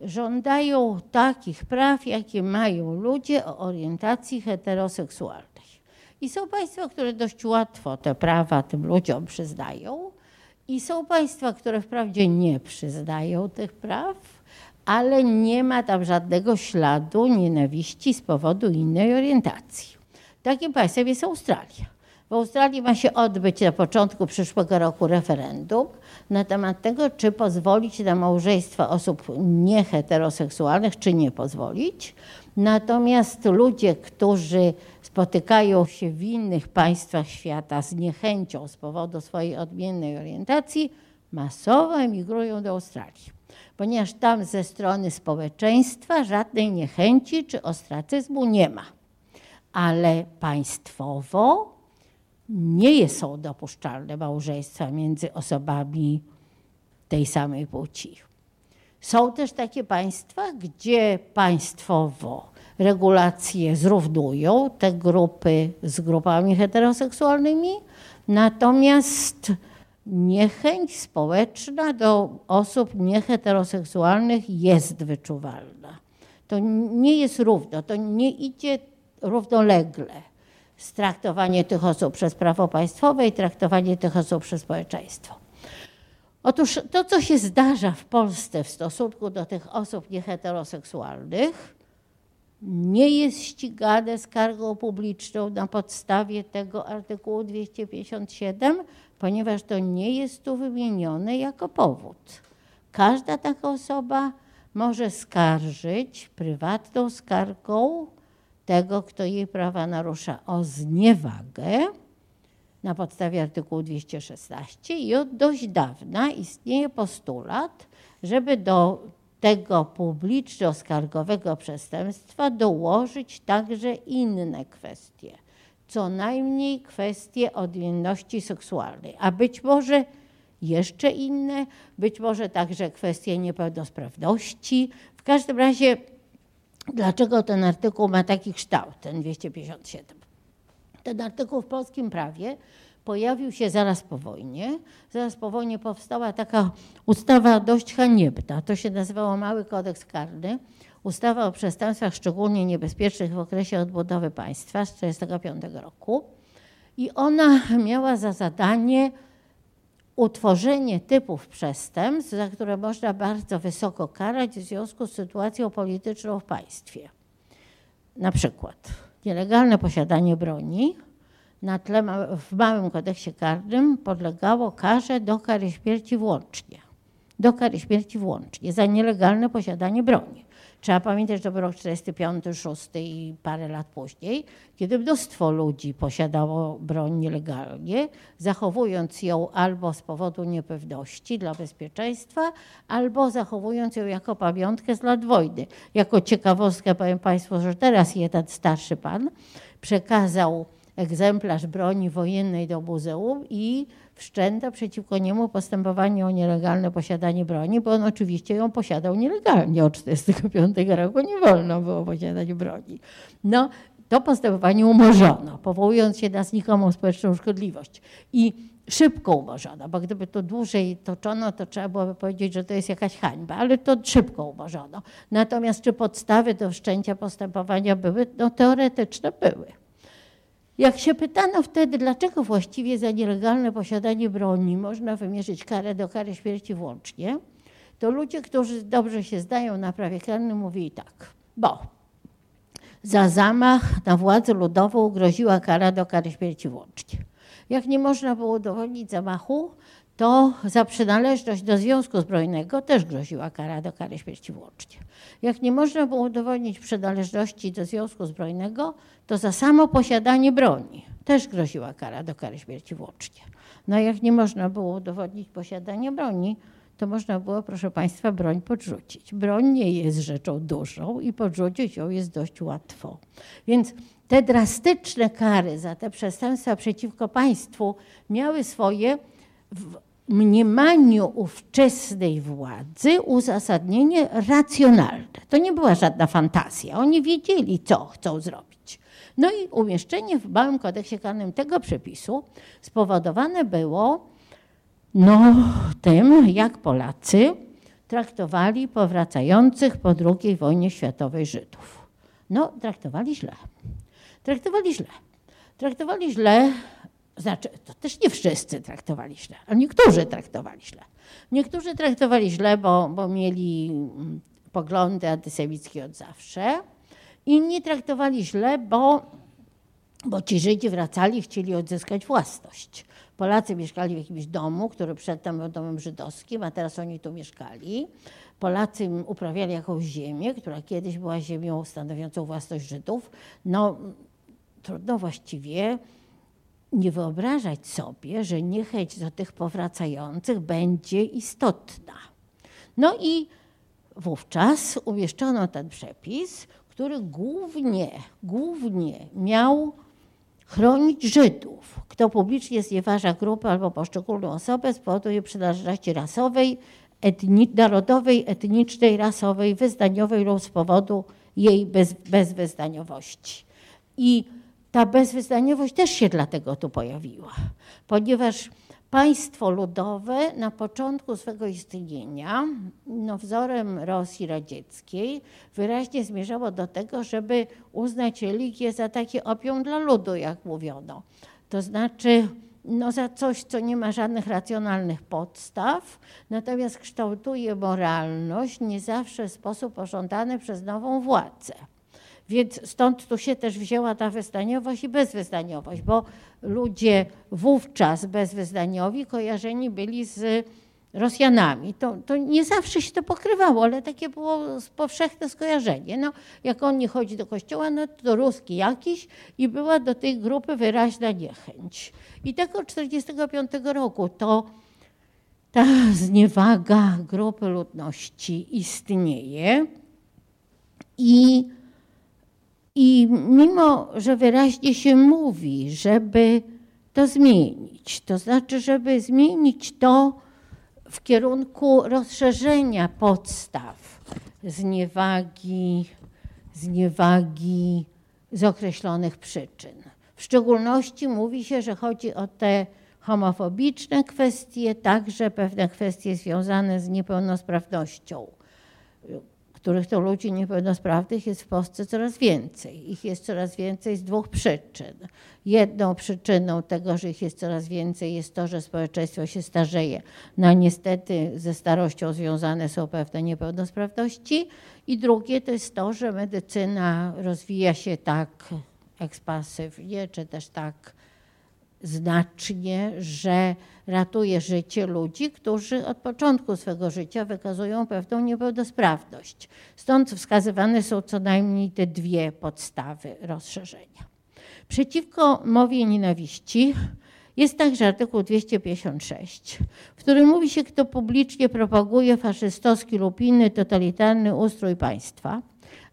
żądają takich praw, jakie mają ludzie o orientacji heteroseksualnej. I są państwa, które dość łatwo te prawa tym ludziom przyznają, i są państwa, które wprawdzie nie przyznają tych praw, ale nie ma tam żadnego śladu nienawiści z powodu innej orientacji. Takim państwem jest Australia. W Australii ma się odbyć na początku przyszłego roku referendum na temat tego, czy pozwolić na małżeństwa osób nieheteroseksualnych, czy nie pozwolić. Natomiast ludzie, którzy spotykają się w innych państwach świata z niechęcią z powodu swojej odmiennej orientacji, masowo emigrują do Australii, ponieważ tam ze strony społeczeństwa żadnej niechęci czy ostracyzmu nie ma. Ale państwowo nie są dopuszczalne małżeństwa między osobami tej samej płci. Są też takie państwa, gdzie państwowo regulacje zrównują te grupy z grupami heteroseksualnymi, natomiast niechęć społeczna do osób nieheteroseksualnych jest wyczuwalna. To nie jest równo, to nie idzie równolegle. Traktowanie tych osób przez prawo państwowe i traktowanie tych osób przez społeczeństwo. Otóż to, co się zdarza w Polsce w stosunku do tych osób nieheteroseksualnych, nie jest ścigane skargą publiczną na podstawie tego artykułu 257, ponieważ to nie jest tu wymienione jako powód. Każda taka osoba może skarżyć prywatną skargą tego, kto jej prawa narusza, o zniewagę na podstawie artykułu 216 i od dość dawna istnieje postulat, żeby do tego publiczno-skargowego przestępstwa dołożyć także inne kwestie, co najmniej kwestie odmienności seksualnej, a być może jeszcze inne, być może także kwestie niepełnosprawności. W każdym razie, dlaczego ten artykuł ma taki kształt, ten 257? Ten artykuł w polskim prawie pojawił się zaraz po wojnie. Zaraz po wojnie powstała taka ustawa dość haniebna. To się nazywało Mały Kodeks Karny. Ustawa o przestępstwach szczególnie niebezpiecznych w okresie odbudowy państwa z 1945 roku. I ona miała za zadanie utworzenie typów przestępstw, za które można bardzo wysoko karać w związku z sytuacją polityczną w państwie. Na przykład nielegalne posiadanie broni, na tle w małym kodeksie karnym podlegało karze do kary śmierci włącznie. Do kary śmierci włącznie za nielegalne posiadanie broni. Trzeba pamiętać, że to był rok 45, 6 i parę lat później, kiedy mnóstwo ludzi posiadało broń nielegalnie, zachowując ją albo z powodu niepewności dla bezpieczeństwa, albo zachowując ją jako pamiątkę z lat wojny. Jako ciekawostkę powiem Państwu, że teraz jeden starszy pan przekazał egzemplarz broni wojennej do muzeum i wszczęto przeciwko niemu postępowanie o nielegalne posiadanie broni, bo on oczywiście ją posiadał nielegalnie. Od 1945 roku nie wolno było posiadać broni. No, to postępowanie umorzono, powołując się na znikomą społeczną szkodliwość. I szybko umorzono, bo gdyby to dłużej toczono, to trzeba byłoby powiedzieć, że to jest jakaś hańba, ale to szybko umorzono. Natomiast czy podstawy do wszczęcia postępowania były? No teoretyczne były. Jak się pytano wtedy, dlaczego właściwie za nielegalne posiadanie broni można wymierzyć karę do kary śmierci włącznie, to ludzie, którzy dobrze się zdają na prawie karnym, mówili tak, bo za zamach na władzę ludową groziła kara do kary śmierci włącznie. Jak nie można było udowodnić zamachu, to za przynależność do Związku Zbrojnego też groziła kara do kary śmierci włącznie. Jak nie można było udowodnić przynależności do Związku Zbrojnego, to za samo posiadanie broni też groziła kara do kary śmierci włącznie. No jak nie można było udowodnić posiadania broni, to można było, proszę Państwa, broń podrzucić. Broń nie jest rzeczą dużą i podrzucić ją jest dość łatwo. Więc te drastyczne kary za te przestępstwa przeciwko państwu miały swoje mniemaniu ówczesnej władzy uzasadnienie racjonalne. To nie była żadna fantazja. Oni wiedzieli, co chcą zrobić. No i umieszczenie w Małym Kodeksie Karnym tego przepisu spowodowane było no, tym, jak Polacy traktowali powracających po II wojnie światowej Żydów. No, traktowali źle. Traktowali źle. Traktowali źle, znaczy, to też nie wszyscy traktowali źle, ale niektórzy traktowali źle. Niektórzy traktowali źle, bo, bo mieli mm, poglądy antysemickie od zawsze. Inni traktowali źle, bo, bo ci Żydzi wracali chcieli odzyskać własność. Polacy mieszkali w jakimś domu, który przedtem był domem żydowskim, a teraz oni tu mieszkali. Polacy uprawiali jakąś ziemię, która kiedyś była ziemią stanowiącą własność Żydów. No, trudno właściwie nie wyobrażać sobie, że niechęć do tych powracających będzie istotna. No i wówczas umieszczono ten przepis, który głównie, głównie miał chronić Żydów. Kto publicznie znieważa grupę albo poszczególną osobę z powodu jej przynależności rasowej, etni narodowej, etnicznej, rasowej, wyznaniowej lub z powodu jej bez, bezwyznaniowości. I ta bezwyznaniowość też się dlatego tu pojawiła, ponieważ państwo ludowe na początku swego istnienia, no wzorem Rosji radzieckiej, wyraźnie zmierzało do tego, żeby uznać religię za takie opium dla ludu, jak mówiono. To znaczy no, za coś, co nie ma żadnych racjonalnych podstaw, natomiast kształtuje moralność nie zawsze w sposób pożądany przez nową władzę. Więc stąd tu się też wzięła ta wyznaniowość i bezwyznaniowość, bo ludzie wówczas bezwyznaniowi kojarzeni byli z Rosjanami. To, to nie zawsze się to pokrywało, ale takie było powszechne skojarzenie. No, jak on nie chodzi do kościoła, no to ruski jakiś i była do tej grupy wyraźna niechęć. I tego 1945 roku to ta zniewaga grupy ludności istnieje i i mimo, że wyraźnie się mówi, żeby to zmienić, to znaczy, żeby zmienić to w kierunku rozszerzenia podstaw zniewagi, zniewagi z określonych przyczyn. W szczególności mówi się, że chodzi o te homofobiczne kwestie, także pewne kwestie związane z niepełnosprawnością których to ludzi niepełnosprawnych jest w Polsce coraz więcej. Ich jest coraz więcej z dwóch przyczyn. Jedną przyczyną tego, że ich jest coraz więcej jest to, że społeczeństwo się starzeje. No niestety ze starością związane są pewne niepełnosprawności. I drugie to jest to, że medycyna rozwija się tak ekspasywnie, czy też tak znacznie, że ratuje życie ludzi, którzy od początku swego życia wykazują pewną niepełnosprawność. Stąd wskazywane są co najmniej te dwie podstawy rozszerzenia. Przeciwko mowie nienawiści jest także artykuł 256, w którym mówi się, kto publicznie propaguje faszystowski lub inny totalitarny ustrój państwa –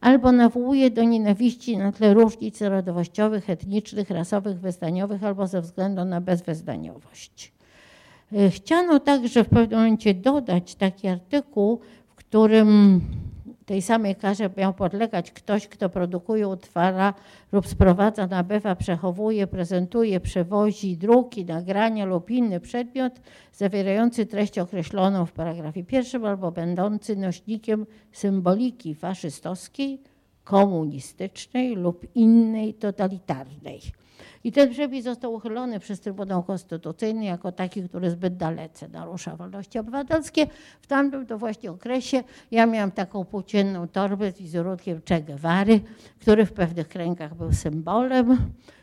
albo nawołuje do nienawiści na tle różnic narodowościowych, etnicznych, rasowych, wyznaniowych albo ze względu na bezwyznaniowość. E, chciano także w pewnym momencie dodać taki artykuł, w którym tej samej karze miał podlegać ktoś, kto produkuje, utwara lub sprowadza, nabywa, przechowuje, prezentuje, przewozi druki, nagrania lub inny przedmiot zawierający treść określoną w paragrafie pierwszym albo będący nośnikiem symboliki faszystowskiej, komunistycznej lub innej totalitarnej. I ten przepis został uchylony przez Trybunał Konstytucyjny jako taki, który zbyt dalece narusza wolności obywatelskie. W tamtym to właśnie okresie ja miałam taką płócienną torbę z wizerunkiem Che Guevary, który w pewnych kręgach był symbolem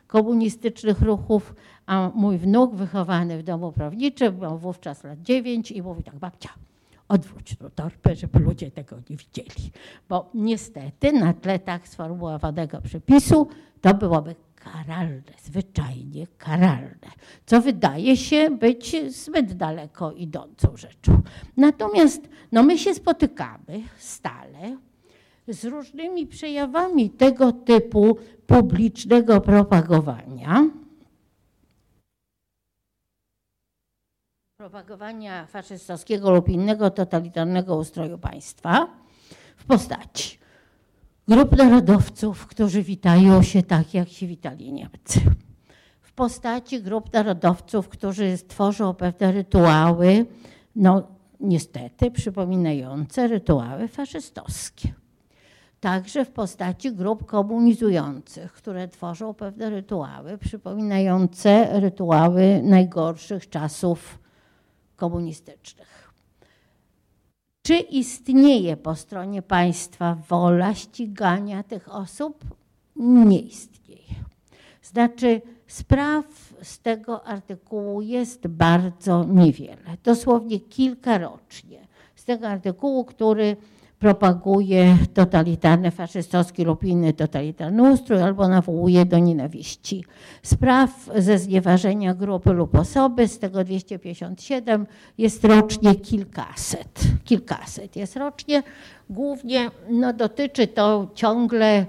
komunistycznych ruchów, a mój wnuk wychowany w domu prawniczym, miał wówczas lat 9 i mówi tak, babcia, odwróć tą torbę, żeby ludzie tego nie widzieli. Bo niestety na tle tak sformułowanego przepisu to byłoby karalne, zwyczajnie karalne, co wydaje się być zbyt daleko idącą rzeczą. Natomiast no, my się spotykamy stale z różnymi przejawami tego typu publicznego propagowania. Propagowania faszystowskiego lub innego totalitarnego ustroju państwa w postaci grup narodowców, którzy witają się tak, jak się witali Niemcy. W postaci grup narodowców, którzy stworzą pewne rytuały, no niestety przypominające rytuały faszystowskie. Także w postaci grup komunizujących, które tworzą pewne rytuały przypominające rytuały najgorszych czasów komunistycznych. Czy istnieje po stronie państwa wola ścigania tych osób? Nie istnieje. Znaczy, spraw z tego artykułu jest bardzo niewiele, dosłownie kilka rocznie. Z tego artykułu, który propaguje totalitarny, faszystowski lub inny totalitarny ustrój albo nawołuje do nienawiści. Spraw ze znieważenia grupy lub osoby, z tego 257 jest rocznie kilkaset. Kilkaset jest rocznie. Głównie no, dotyczy to ciągle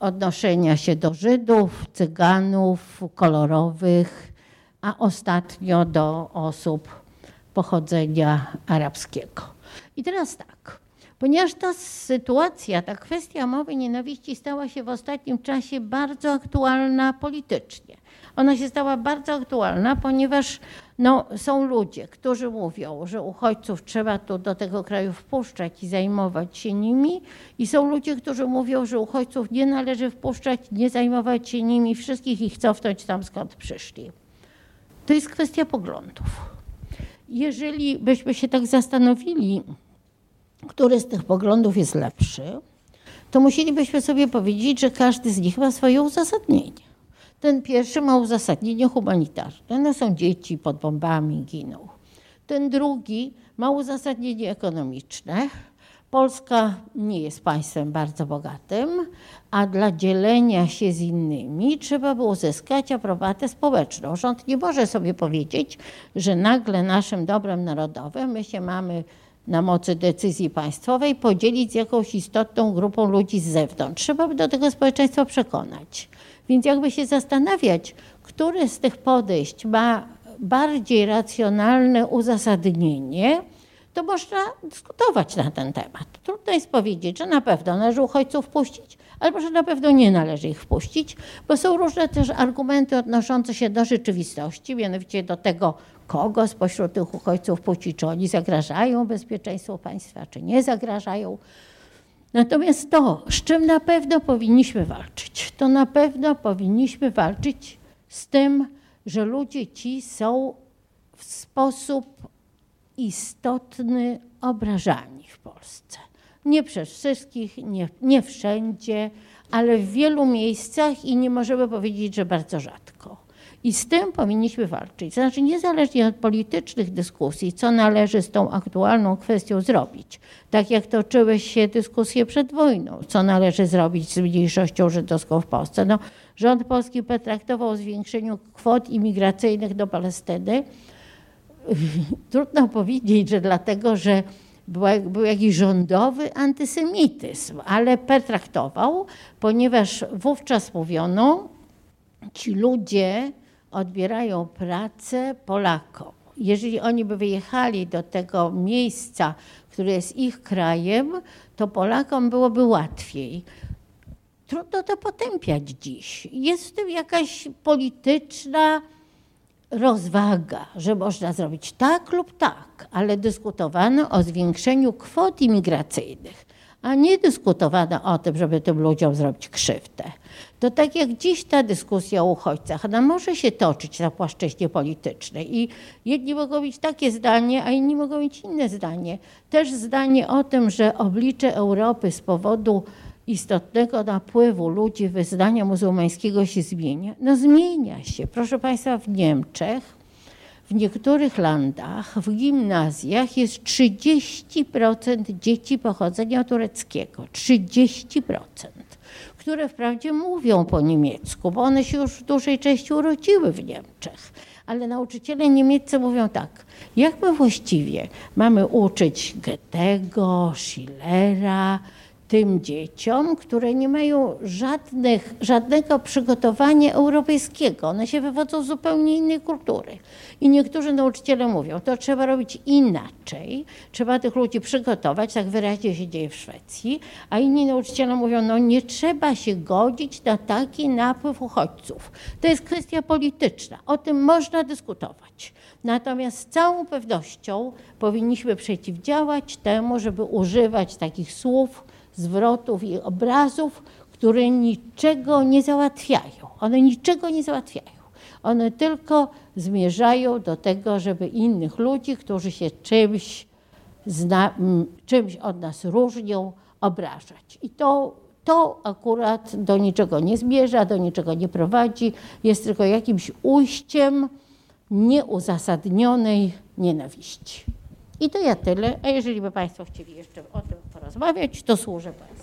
odnoszenia się do Żydów, Cyganów, kolorowych, a ostatnio do osób pochodzenia arabskiego. I teraz tak. Ponieważ ta sytuacja, ta kwestia mowy nienawiści stała się w ostatnim czasie bardzo aktualna politycznie. Ona się stała bardzo aktualna, ponieważ no, są ludzie, którzy mówią, że uchodźców trzeba tu do tego kraju wpuszczać i zajmować się nimi, i są ludzie, którzy mówią, że uchodźców nie należy wpuszczać, nie zajmować się nimi, wszystkich ich cofnąć tam, skąd przyszli. To jest kwestia poglądów. Jeżeli byśmy się tak zastanowili, który z tych poglądów jest lepszy, to musielibyśmy sobie powiedzieć, że każdy z nich ma swoje uzasadnienie. Ten pierwszy ma uzasadnienie humanitarne. No są dzieci pod bombami, giną. Ten drugi ma uzasadnienie ekonomiczne. Polska nie jest państwem bardzo bogatym, a dla dzielenia się z innymi trzeba było uzyskać aprobatę społeczną. Rząd nie może sobie powiedzieć, że nagle naszym dobrem narodowym my się mamy na mocy decyzji państwowej podzielić z jakąś istotną grupą ludzi z zewnątrz. Trzeba by do tego społeczeństwa przekonać. Więc jakby się zastanawiać, które z tych podejść ma bardziej racjonalne uzasadnienie, to można dyskutować na ten temat. Trudno jest powiedzieć, że na pewno należy uchodźców puścić, albo że na pewno nie należy ich wpuścić, bo są różne też argumenty odnoszące się do rzeczywistości, mianowicie do tego, kogo spośród tych uchodźców płci, czy oni zagrażają bezpieczeństwu państwa, czy nie zagrażają. Natomiast to, z czym na pewno powinniśmy walczyć, to na pewno powinniśmy walczyć z tym, że ludzie ci są w sposób istotny obrażani w Polsce. Nie przez wszystkich, nie, nie wszędzie, ale w wielu miejscach i nie możemy powiedzieć, że bardzo rzadko. I z tym powinniśmy walczyć. Znaczy, niezależnie od politycznych dyskusji, co należy z tą aktualną kwestią zrobić. Tak jak toczyły się dyskusje przed wojną, co należy zrobić z mniejszością żydowską w Polsce. No, rząd polski potraktował o zwiększeniu kwot imigracyjnych do Palestyny. Trudno powiedzieć, że dlatego, że był jakiś rządowy antysemityzm, ale pertraktował, ponieważ wówczas mówiono, ci ludzie odbierają pracę Polakom. Jeżeli oni by wyjechali do tego miejsca, które jest ich krajem, to Polakom byłoby łatwiej. Trudno to potępiać dziś. Jest w tym jakaś polityczna rozwaga, że można zrobić tak lub tak, ale dyskutowano o zwiększeniu kwot imigracyjnych, a nie dyskutowano o tym, żeby tym ludziom zrobić krzywdę. To tak jak dziś ta dyskusja o uchodźcach, ona może się toczyć na płaszczyźnie politycznej i jedni mogą mieć takie zdanie, a inni mogą mieć inne zdanie. Też zdanie o tym, że oblicze Europy z powodu istotnego napływu ludzi wyznania muzułmańskiego się zmienia. No zmienia się. Proszę Państwa, w Niemczech, w niektórych landach, w gimnazjach jest 30% dzieci pochodzenia tureckiego. 30%. które wprawdzie mówią po niemiecku, bo one się już w dużej części urodziły w Niemczech. Ale nauczyciele niemieccy mówią tak, jak my właściwie mamy uczyć Goethego, Schillera, tym dzieciom, które nie mają żadnych, żadnego przygotowania europejskiego. One się wywodzą z zupełnie innej kultury. I niektórzy nauczyciele mówią, to trzeba robić inaczej, trzeba tych ludzi przygotować, tak wyraźnie się dzieje w Szwecji, a inni nauczyciele mówią, no nie trzeba się godzić na taki napływ uchodźców. To jest kwestia polityczna, o tym można dyskutować. Natomiast z całą pewnością powinniśmy przeciwdziałać temu, żeby używać takich słów, zwrotów i obrazów, które niczego nie załatwiają. One niczego nie załatwiają. One tylko zmierzają do tego, żeby innych ludzi, którzy się czymś, zna, czymś od nas różnią, obrażać. I to, to akurat do niczego nie zmierza, do niczego nie prowadzi, jest tylko jakimś ujściem nieuzasadnionej nienawiści. I to ja tyle. A jeżeli by Państwo chcieli jeszcze o tym porozmawiać, to służę Państwu.